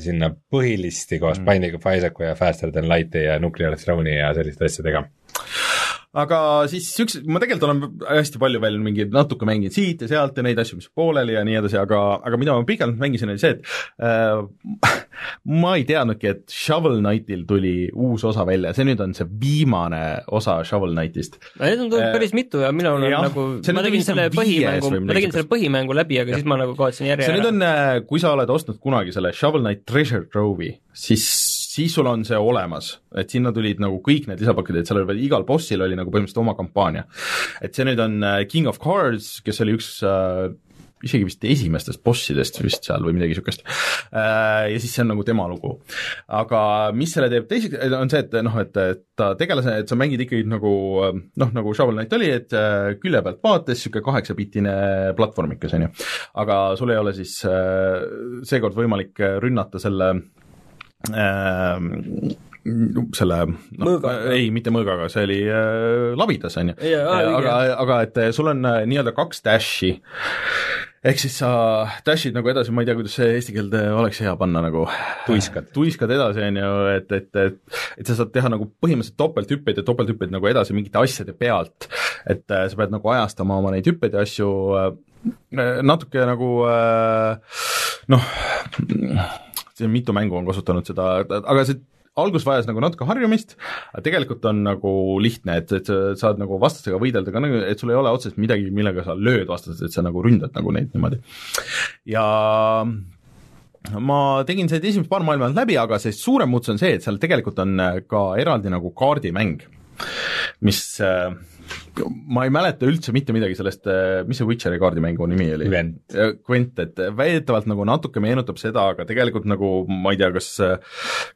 sinna põhilisti koos mm. Binding of Isaacu ja Faster than Light'i ja Nuclear Throne'i ja selliste asjadega aga siis üks, ma tegelikult olen hästi palju veel mingeid natuke mänginud siit ja sealt ja neid asju, mis pooleli ja nii edasi, aga, aga mida ma pikalt mängisin, oli see, et äh, ma ei teadnudki, et Shovel Knightil tuli uus osa välja, see nüüd on see viimane osa Shovel Knightist. Neid on tulnud äh, päris mitu ja minul on nagu, ma tegin selle põhimängu, ma tegin selle põhimängu läbi, aga ja. siis ma nagu kaotasin järje ära. see nüüd on, äh, kui sa oled ostnud kunagi selle Shovel Knight Treasure Trove'i, siis siis sul on see olemas, et sinna tulid nagu kõik need lisapakid, et seal oli igal bossil oli nagu põhimõtteliselt oma kampaania. et see nüüd on äh, King of Cards, kes oli üks äh, isegi vist esimestest bossidest vist seal või midagi niisugust. Äh, ja siis see on nagu tema lugu. aga mis selle teeb teiseks, on see, et noh, et ta tegelase, et sa mängid ikkagi nagu noh, nagu Shovel Knight oli, et külje pealt vaates niisugune kaheksapiltine platvormikas, on ju. aga sul ei ole siis seekord võimalik rünnata selle äh, selle noh, ei, mitte mõõgaga, see oli äh, labidas, on ju. aga, aga et sul on äh, nii-öelda kaks dash'i, ehk siis sa dash'id nagu edasi, ma ei tea, kuidas see eesti keelde oleks hea panna nagu. Tuiskad, tuiskad edasi, on ju, et, et, et et sa saad teha nagu põhimõtteliselt topelthüppeid ja topelthüppeid nagu edasi mingite asjade pealt. et äh, sa pead nagu ajastama oma neid hüppeid ja asju äh, natuke nagu äh, noh, siin mitu mängu on kasutanud seda, aga see algus vajas nagu natuke harjumist, aga tegelikult on nagu lihtne, et, et sa saad nagu vastastega võidelda ka nagu, et sul ei ole otseselt midagi, millega sa lööd vastast, et sa nagu ründad nagu neid niimoodi. ja ma tegin need esimesed paar maailma läbi, aga see suurem muutus on see, et seal tegelikult on ka eraldi nagu kaardimäng, mis äh, ma ei mäleta üldse mitte midagi sellest, äh, mis see Witcheri kaardimängu nimi oli? Gwent, et väidetavalt nagu natuke meenutab seda, aga tegelikult nagu ma ei tea, kas,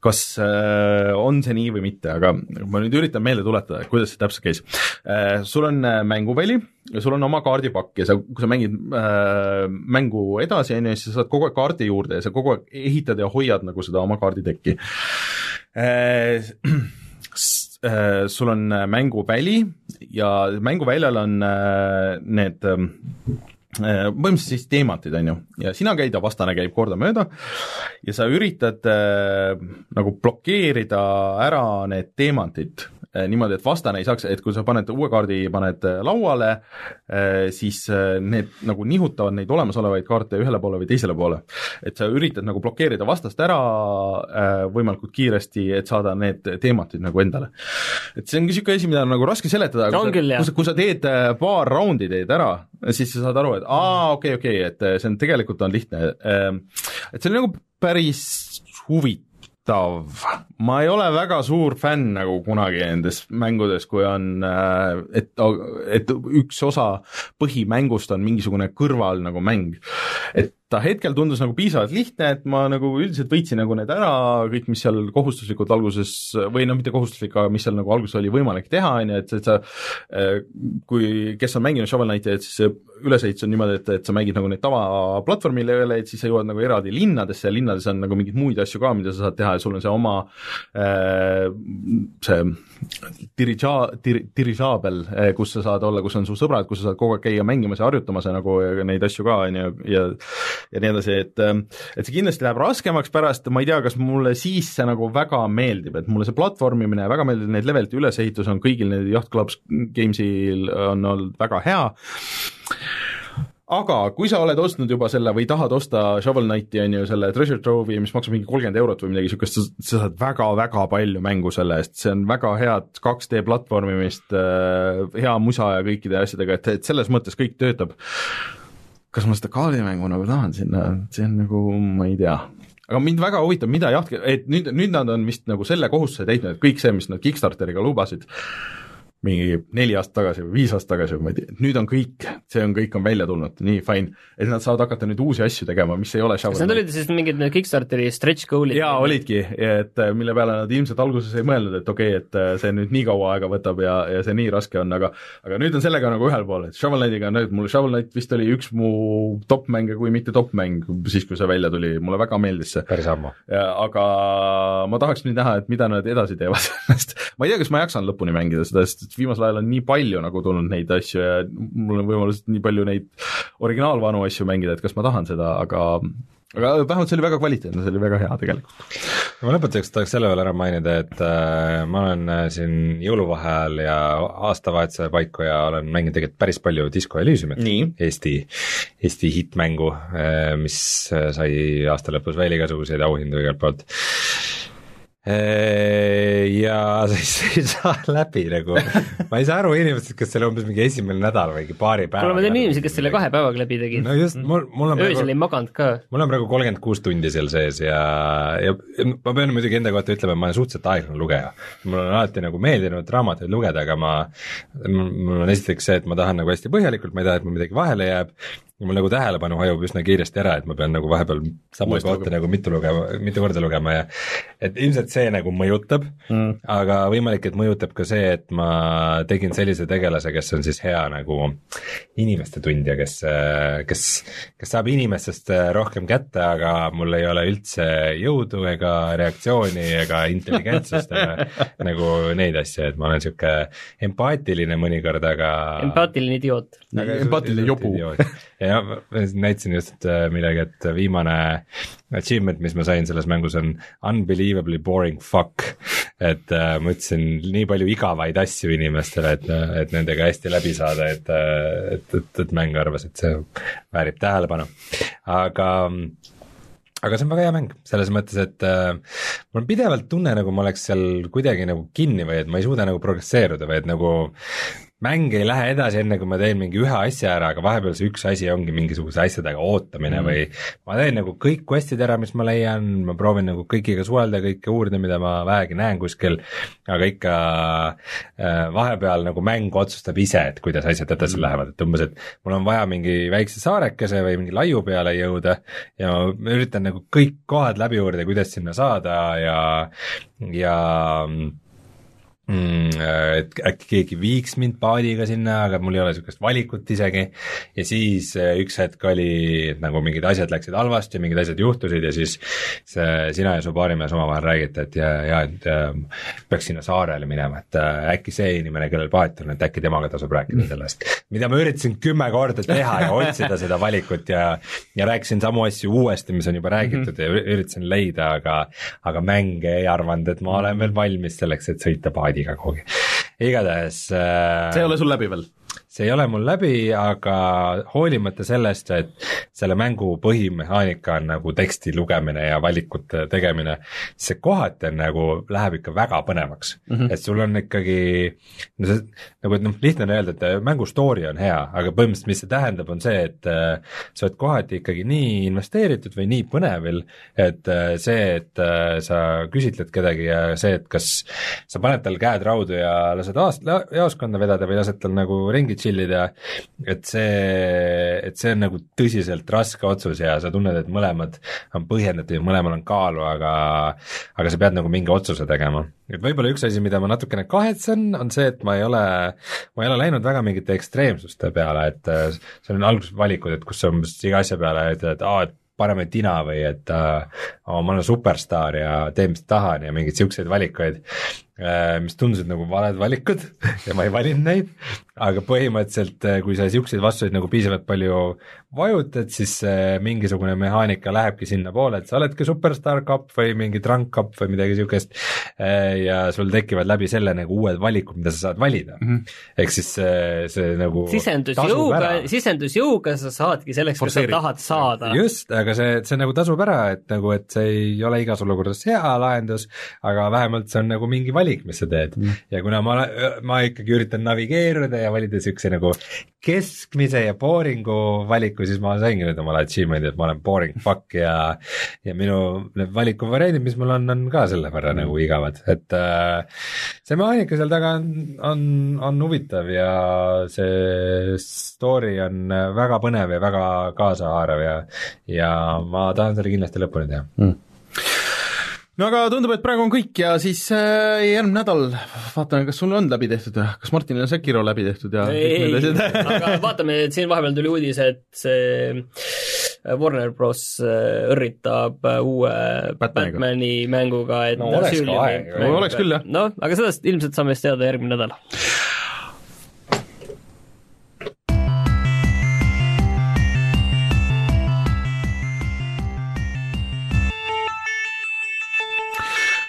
kas äh, on see nii või mitte, aga ma nüüd üritan meelde tuletada, kuidas see täpselt käis. Äh, sul on mänguväli ja sul on oma kaardipakk ja sa, kui sa mängid äh, mängu edasi, on ju, siis sa saad kogu aeg kaardi juurde ja sa kogu aeg ehitad ja hoiad nagu seda oma kaarditekki äh, Äh, sul on äh, mänguväli ja mänguväljal on äh, need põhimõtteliselt siis teemantid, on ju, ja sina käid ja vastane käib kordamööda ja sa üritad äh, nagu blokeerida ära need teemantid niimoodi, et vastane ei saaks, et kui sa paned uue kaardi, paned eh, lauale, eh, siis need nagu nihutavad neid olemasolevaid kaarte ühele poole või teisele poole. et sa üritad nagu blokeerida vastast ära võimalikult kiiresti, et saada need teematid nagu endale. et see on niisugune asi, mida on nagu raske seletada, kui, kui, sa, kui sa teed paar raundi teed ära, siis sa saad aru, et aa, okei okay,, okei okay,, et see on, tegelikult on lihtne. Et see on nagu päris huvitav huvitav, ma ei ole väga suur fänn nagu kunagi nendes mängudes, kui on, äh, et, et üks osa põhimängust on mingisugune kõrval nagu mäng. et ta hetkel tundus nagu piisavalt lihtne, et ma nagu üldiselt võitsin nagu need ära, kõik, mis seal kohustuslikult alguses, või noh, mitte kohustuslik, aga mis seal nagu alguses oli võimalik teha, on ju, et, et sa äh, kui, kes on mänginud Shovel Knighti, et siis ülesehitus on niimoodi, et, et sa mängid nagu neid tavaplatvormi leveleid, siis sa jõuad nagu eraldi linnadesse ja linnades on nagu mingeid muid asju ka, mida sa saad teha ja sul on see oma see dirija-, dir-, dirižaabel, kus sa saad olla, kus on su sõbrad, kus sa saad kogu aeg käia mängimas ja harjutamas ja nagu neid asju ka, on ju, ja ja nii edasi, et et see kindlasti läheb raskemaks pärast, ma ei tea, kas mulle siis see nagu väga meeldib, et mulle see platvormimine väga meeldib, need levelite ülesehitus on kõigil neil Yacht Clubs Gamesil on olnud väga hea, aga kui sa oled ostnud juba selle või tahad osta Shovel Knighti, on ju, selle Treasure Trove'i, mis maksab mingi kolmkümmend eurot või midagi niisugust, sa saad väga-väga palju mängu selle eest, see on väga head 2D platvormimist, äh, hea musa ja kõikide asjadega, et, et selles mõttes kõik töötab. Kas ma seda kaardimängu nagu tahan sinna, see on nagu, ma ei tea. Aga mind väga huvitab, mida jah, et nüüd, nüüd nad on vist nagu selle kohustuse täitnud, et kõik see, mis nad Kickstarteriga lubasid, mingi neli aastat tagasi või viis aastat tagasi või ma ei tea, nüüd on kõik, see on, kõik on välja tulnud, nii fine, et nad saavad hakata nüüd uusi asju tegema, mis ei ole kas need olid siis mingid need Kickstarteri stretch goal'id? jaa, olidki, et äh, mille peale nad ilmselt alguses ei mõelnud, et okei okay,, et äh, see nüüd nii kaua aega võtab ja, ja see nii raske on, aga aga nüüd on sellega nagu ühel pool, et Shovel Knightiga on nüüd, mul Shovel Knight vist oli üks mu top mänge, kui mitte top mäng, siis kui see välja tuli, mulle väga meeldis see. päris ammu. aga ma tahaks nüüd näha, et mida nad edasi teevad sellest ma ei tea, kas ma jaksan lõpuni mängida seda, sest et viimasel ajal on nii palju nagu tulnud neid asju ja mul on võimalus nii palju neid originaalvanu asju mängida, et kas ma tahan seda, aga aga vähemalt see oli väga kvaliteetne, see oli väga hea tegelikult. ma lõpetuseks tahaks selle veel ära mainida, et äh, ma olen äh, siin jõuluvaheajal ja aastavahetuse paiku ja olen mänginud tegelikult päris palju Disco Elysiumit, Eesti, Eesti hittmängu äh,, mis äh, sai aasta lõpus veel igasuguseid auhindu igalt poolt ja siis ei saa läbi nagu, ma ei saa aru inimestest, kes selle umbes mingi esimene nädal või paari päeva kuule, ma tean inimesi, kes selle kahe päevaga läbi tegid. no just, mul, mul on öösel ei maganud ka. mul on praegu kolmkümmend kuus tundi seal sees ja, ja ma pean muidugi enda kohta ütlema, et ma olen suhteliselt aeglane lugeja. mul on alati nagu meeldinud raamatuid lugeda, aga ma, mul on esiteks see, et ma tahan nagu hästi põhjalikult, ma ei taha, et mul midagi vahele jääb, ja mul nagu tähelepanu hajub üsna kiiresti ära, et ma pean nagu vahepeal sama kohta nagu mitu lugema, mitu korda lugema ja et ilmselt see nagu mõjutab mm., aga võimalik, et mõjutab ka see, et ma tegin sellise tegelase, kes on siis hea nagu inimeste tundja, kes, kes, kes saab inimestest rohkem kätte, aga mul ei ole üldse jõudu ega reaktsiooni ega intelligentsust ega nagu neid asju, et ma olen niisugune empaatiline mõnikord, aga empaatiline idioot. empaatiline jobu. ja jah, ma näitasin just äh, midagi, et viimane achievement, mis ma sain selles mängus on unbelievably boring fuck. et äh, ma ütlesin nii palju igavaid asju inimestele, et, et nendega hästi läbi saada, et, et, et, et mäng arvas, et see väärib tähelepanu, aga aga see on väga hea mäng, selles mõttes, et äh, mul on pidevalt tunne, nagu ma oleks seal kuidagi nagu kinni või et ma ei suuda nagu progresseeruda või et nagu mäng ei lähe edasi, enne kui ma teen mingi ühe asja ära, aga vahepeal see üks asi ongi mingisuguse asjadega ootamine mm. või ma teen nagu kõik quest'id ära, mis ma leian, ma proovin nagu kõigiga suhelda, kõike uurida, mida ma vähegi näen kuskil, aga ikka äh, vahepeal nagu mäng otsustab ise, et kuidas asjad edasi mm. lähevad, et umbes, et mul on vaja mingi väikse saarekese või mingi laiu peale jõuda ja ma üritan nagu kõik kohad läbi uurida, kuidas sinna saada ja, ja mm,. et äkki keegi viiks mind paadiga sinna, aga mul ei ole niisugust valikut isegi. ja siis äh, üks hetk oli, et nagu mingid asjad läksid halvasti, mingid asjad juhtusid ja siis see, sina ja su baarimees omavahel räägite, et ja, ja et äh, peaks sinna saarele minema, et äh, äkki see inimene, kellel paat on, et äkki temaga tasub rääkida sellest. mida ma üritasin kümme korda teha ja otsida seda valikut ja, ja rääkisin samu asju uuesti, mis on juba räägitud mm -hmm. ja üritasin leida, aga, aga mäng ei arvanud, et ma olen veel valmis selleks, et sõita paadiga paadiga kuhugi. igatahes äh, see ei ole sul läbi veel? See ei ole mul läbi, aga hoolimata sellest, et selle mängu põhimehaanika on nagu teksti lugemine ja valikute tegemine, see kohati on nagu, läheb ikka väga põnevaks mm. -hmm. et sul on ikkagi, no see, nagu noh, lihtne on öelda, et mängu story on hea, aga põhimõtteliselt mis see tähendab, on see, et äh, sa oled kohati ikkagi nii investeeritud või nii põnevil, et äh, see, et äh, sa küsitled kedagi ja see, et kas sa paned tal käed raudu ja lased aast-, jaoskonda vedada või lased tal nagu ringi chill ida, et see, et see on nagu tõsiselt raske otsus ja sa tunned, et mõlemad on põhjendatud ja mõlemal on kaalu, aga aga sa pead nagu mingi otsuse tegema. et võib-olla üks asi, mida ma natukene kahetsen, on see, et ma ei ole, ma ei ole läinud väga mingite ekstreemsuste peale, et seal on alguses valikud, et kus sa umbes iga asja peale ütled, et aa, et paneme tina või et äh, oh, ma olen superstaar ja teen, mis tahan ja mingeid siukseid valikuid äh,, mis tundusid nagu valed valikud ja ma ei valinud neid, aga põhimõtteliselt äh, kui sa siukseid vastuseid nagu piisavalt palju vajutad, siis äh, mingisugune mehaanika lähebki sinnapoole, et sa oledki superstaar kapp või mingi drunk kapp või midagi siukest äh, ja sul tekivad läbi selle nagu uued valikud, mida sa saad valida mm. -hmm. ehk siis see, see nagu sisendusjõuga, sisendusjõuga sa saadki selleks, kui sa tahad saada. just, aga see, see nagu tasub ära, et nagu, et see ei ole igas olukorras hea lahendus, aga vähemalt see on nagu mingi valik, mis sa teed mm. ja kuna ma, ma ikkagi üritan navigeeruda ja valida siukse nagu keskmise ja boring'u valiku, siis ma saingi nüüd omale achievement'i, et ma olen boring fuck ja ja minu need valikuvariandid, mis mul on, on ka selle võrra mm. nagu igavad, et äh, see mehaanika seal taga on, on, on huvitav ja see story on väga põnev ja väga kaasahaarav ja ja ma tahan selle kindlasti lõpuni teha mm no aga tundub, et praegu on kõik ja siis äh, järgmine nädal vaatame, kas sul on läbi tehtud ja kas Martinil on Sekiro läbi tehtud ja ei, ei, aga vaatame, et siin vahepeal tuli uudis, et see äh, Warner Bros äh, õrritab äh, uue Batmaniga. Batmani mänguga, et no oleks ka aeg. no oleks küll, jah. noh, aga sellest ilmselt saame siis teada järgmine nädal.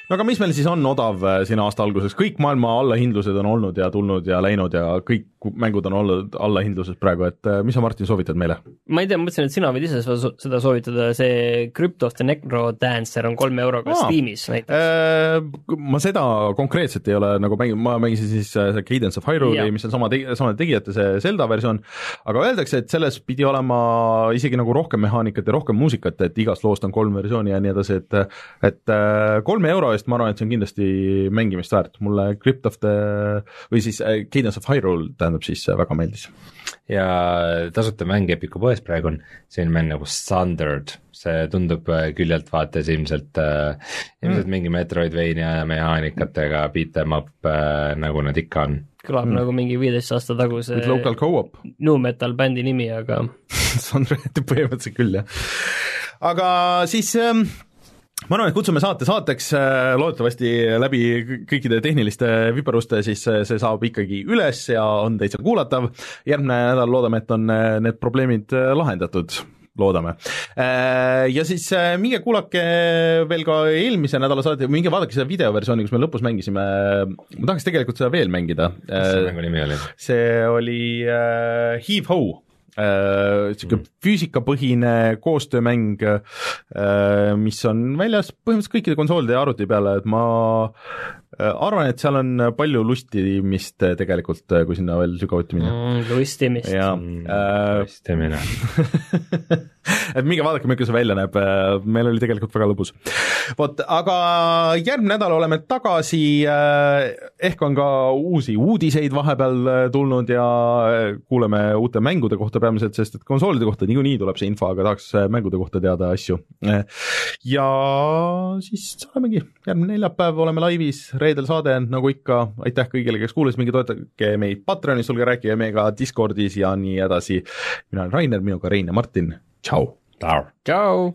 No aga mis meil siis on odav äh, siin aasta alguses, kõik maailma allahindlused on olnud ja tulnud ja läinud ja kõik mängud on olnud allahindluses praegu, et äh, mis sa, Martin, soovitad meile? ma ei tea, ma mõtlesin, et sina võid ise seda soovitada, see Cryptost the Necro Dancer on kolme euroga Aa, Steamis näiteks äh,. Ma seda konkreetselt ei ole nagu mänginud, ma mängisin siis see Cadence of Hyrule'i, mis on sama tegi-, samade tegijate see Zelda versioon, aga öeldakse, et selles pidi olema isegi nagu rohkem mehaanikat ja rohkem muusikat, et igast loost on kolm versiooni ja nii edasi, et et kolme euro eest ma arvan, et see on kindlasti mängimist väärt, mulle Crypt of the või siis Cadence of Hyrule tähendab siis väga meeldis. ja tasuta mäng Epiku poes praegu on selline mäng nagu Standard, see tundub küljelt vaates ilmselt äh,, ilmselt mm. mingi Metroidvania mehaanikatega beat em up äh, nagu nad ikka on kõlab mm. nagu mingi viieteist aasta taguse With local co-op. nu metal bändi nimi, aga Standard põhimõtteliselt küll, jah. aga siis ähm, ma arvan, et kutsume saate saateks, äh, loodetavasti läbi kõikide tehniliste viperuste, siis äh, see saab ikkagi üles ja on täitsa kuulatav. järgmine nädal loodame, et on äh, need probleemid lahendatud loodame. Ja siis minge kuulake veel ka eelmise nädala saate, minge vaadake seda videoversiooni, kus me lõpus mängisime, ma tahaks tegelikult seda veel mängida. mis see mängu nimi oli? see oli uh, Heave Ho niisugune mm. füüsikapõhine koostöömäng, äh, mis on väljas põhimõtteliselt kõikide konsoolide ja arvuti peale, et ma äh, arvan, et seal on palju lustimist tegelikult, kui sinna veel sügavuti minna mm,. lustimist. mm,. Äh, lustimine et minge vaadake, milline see välja näeb, meil oli tegelikult väga lõbus. vot, aga järgmine nädal oleme tagasi, ehk on ka uusi uudiseid vahepeal tulnud ja kuuleme uute mängude kohta peamiselt, sest et konsoolide kohta niikuinii tuleb see info, aga tahaks mängude kohta teada asju. ja siis olemegi, järgmine neljapäev oleme laivis, reedel saade, nagu ikka, aitäh kõigile, kes kuulasid, minge toetage meid Patreonis, tulge rääkige meiega Discordis ja nii edasi. mina olen Rainer, minuga Rein ja Martin, tšau. tšau.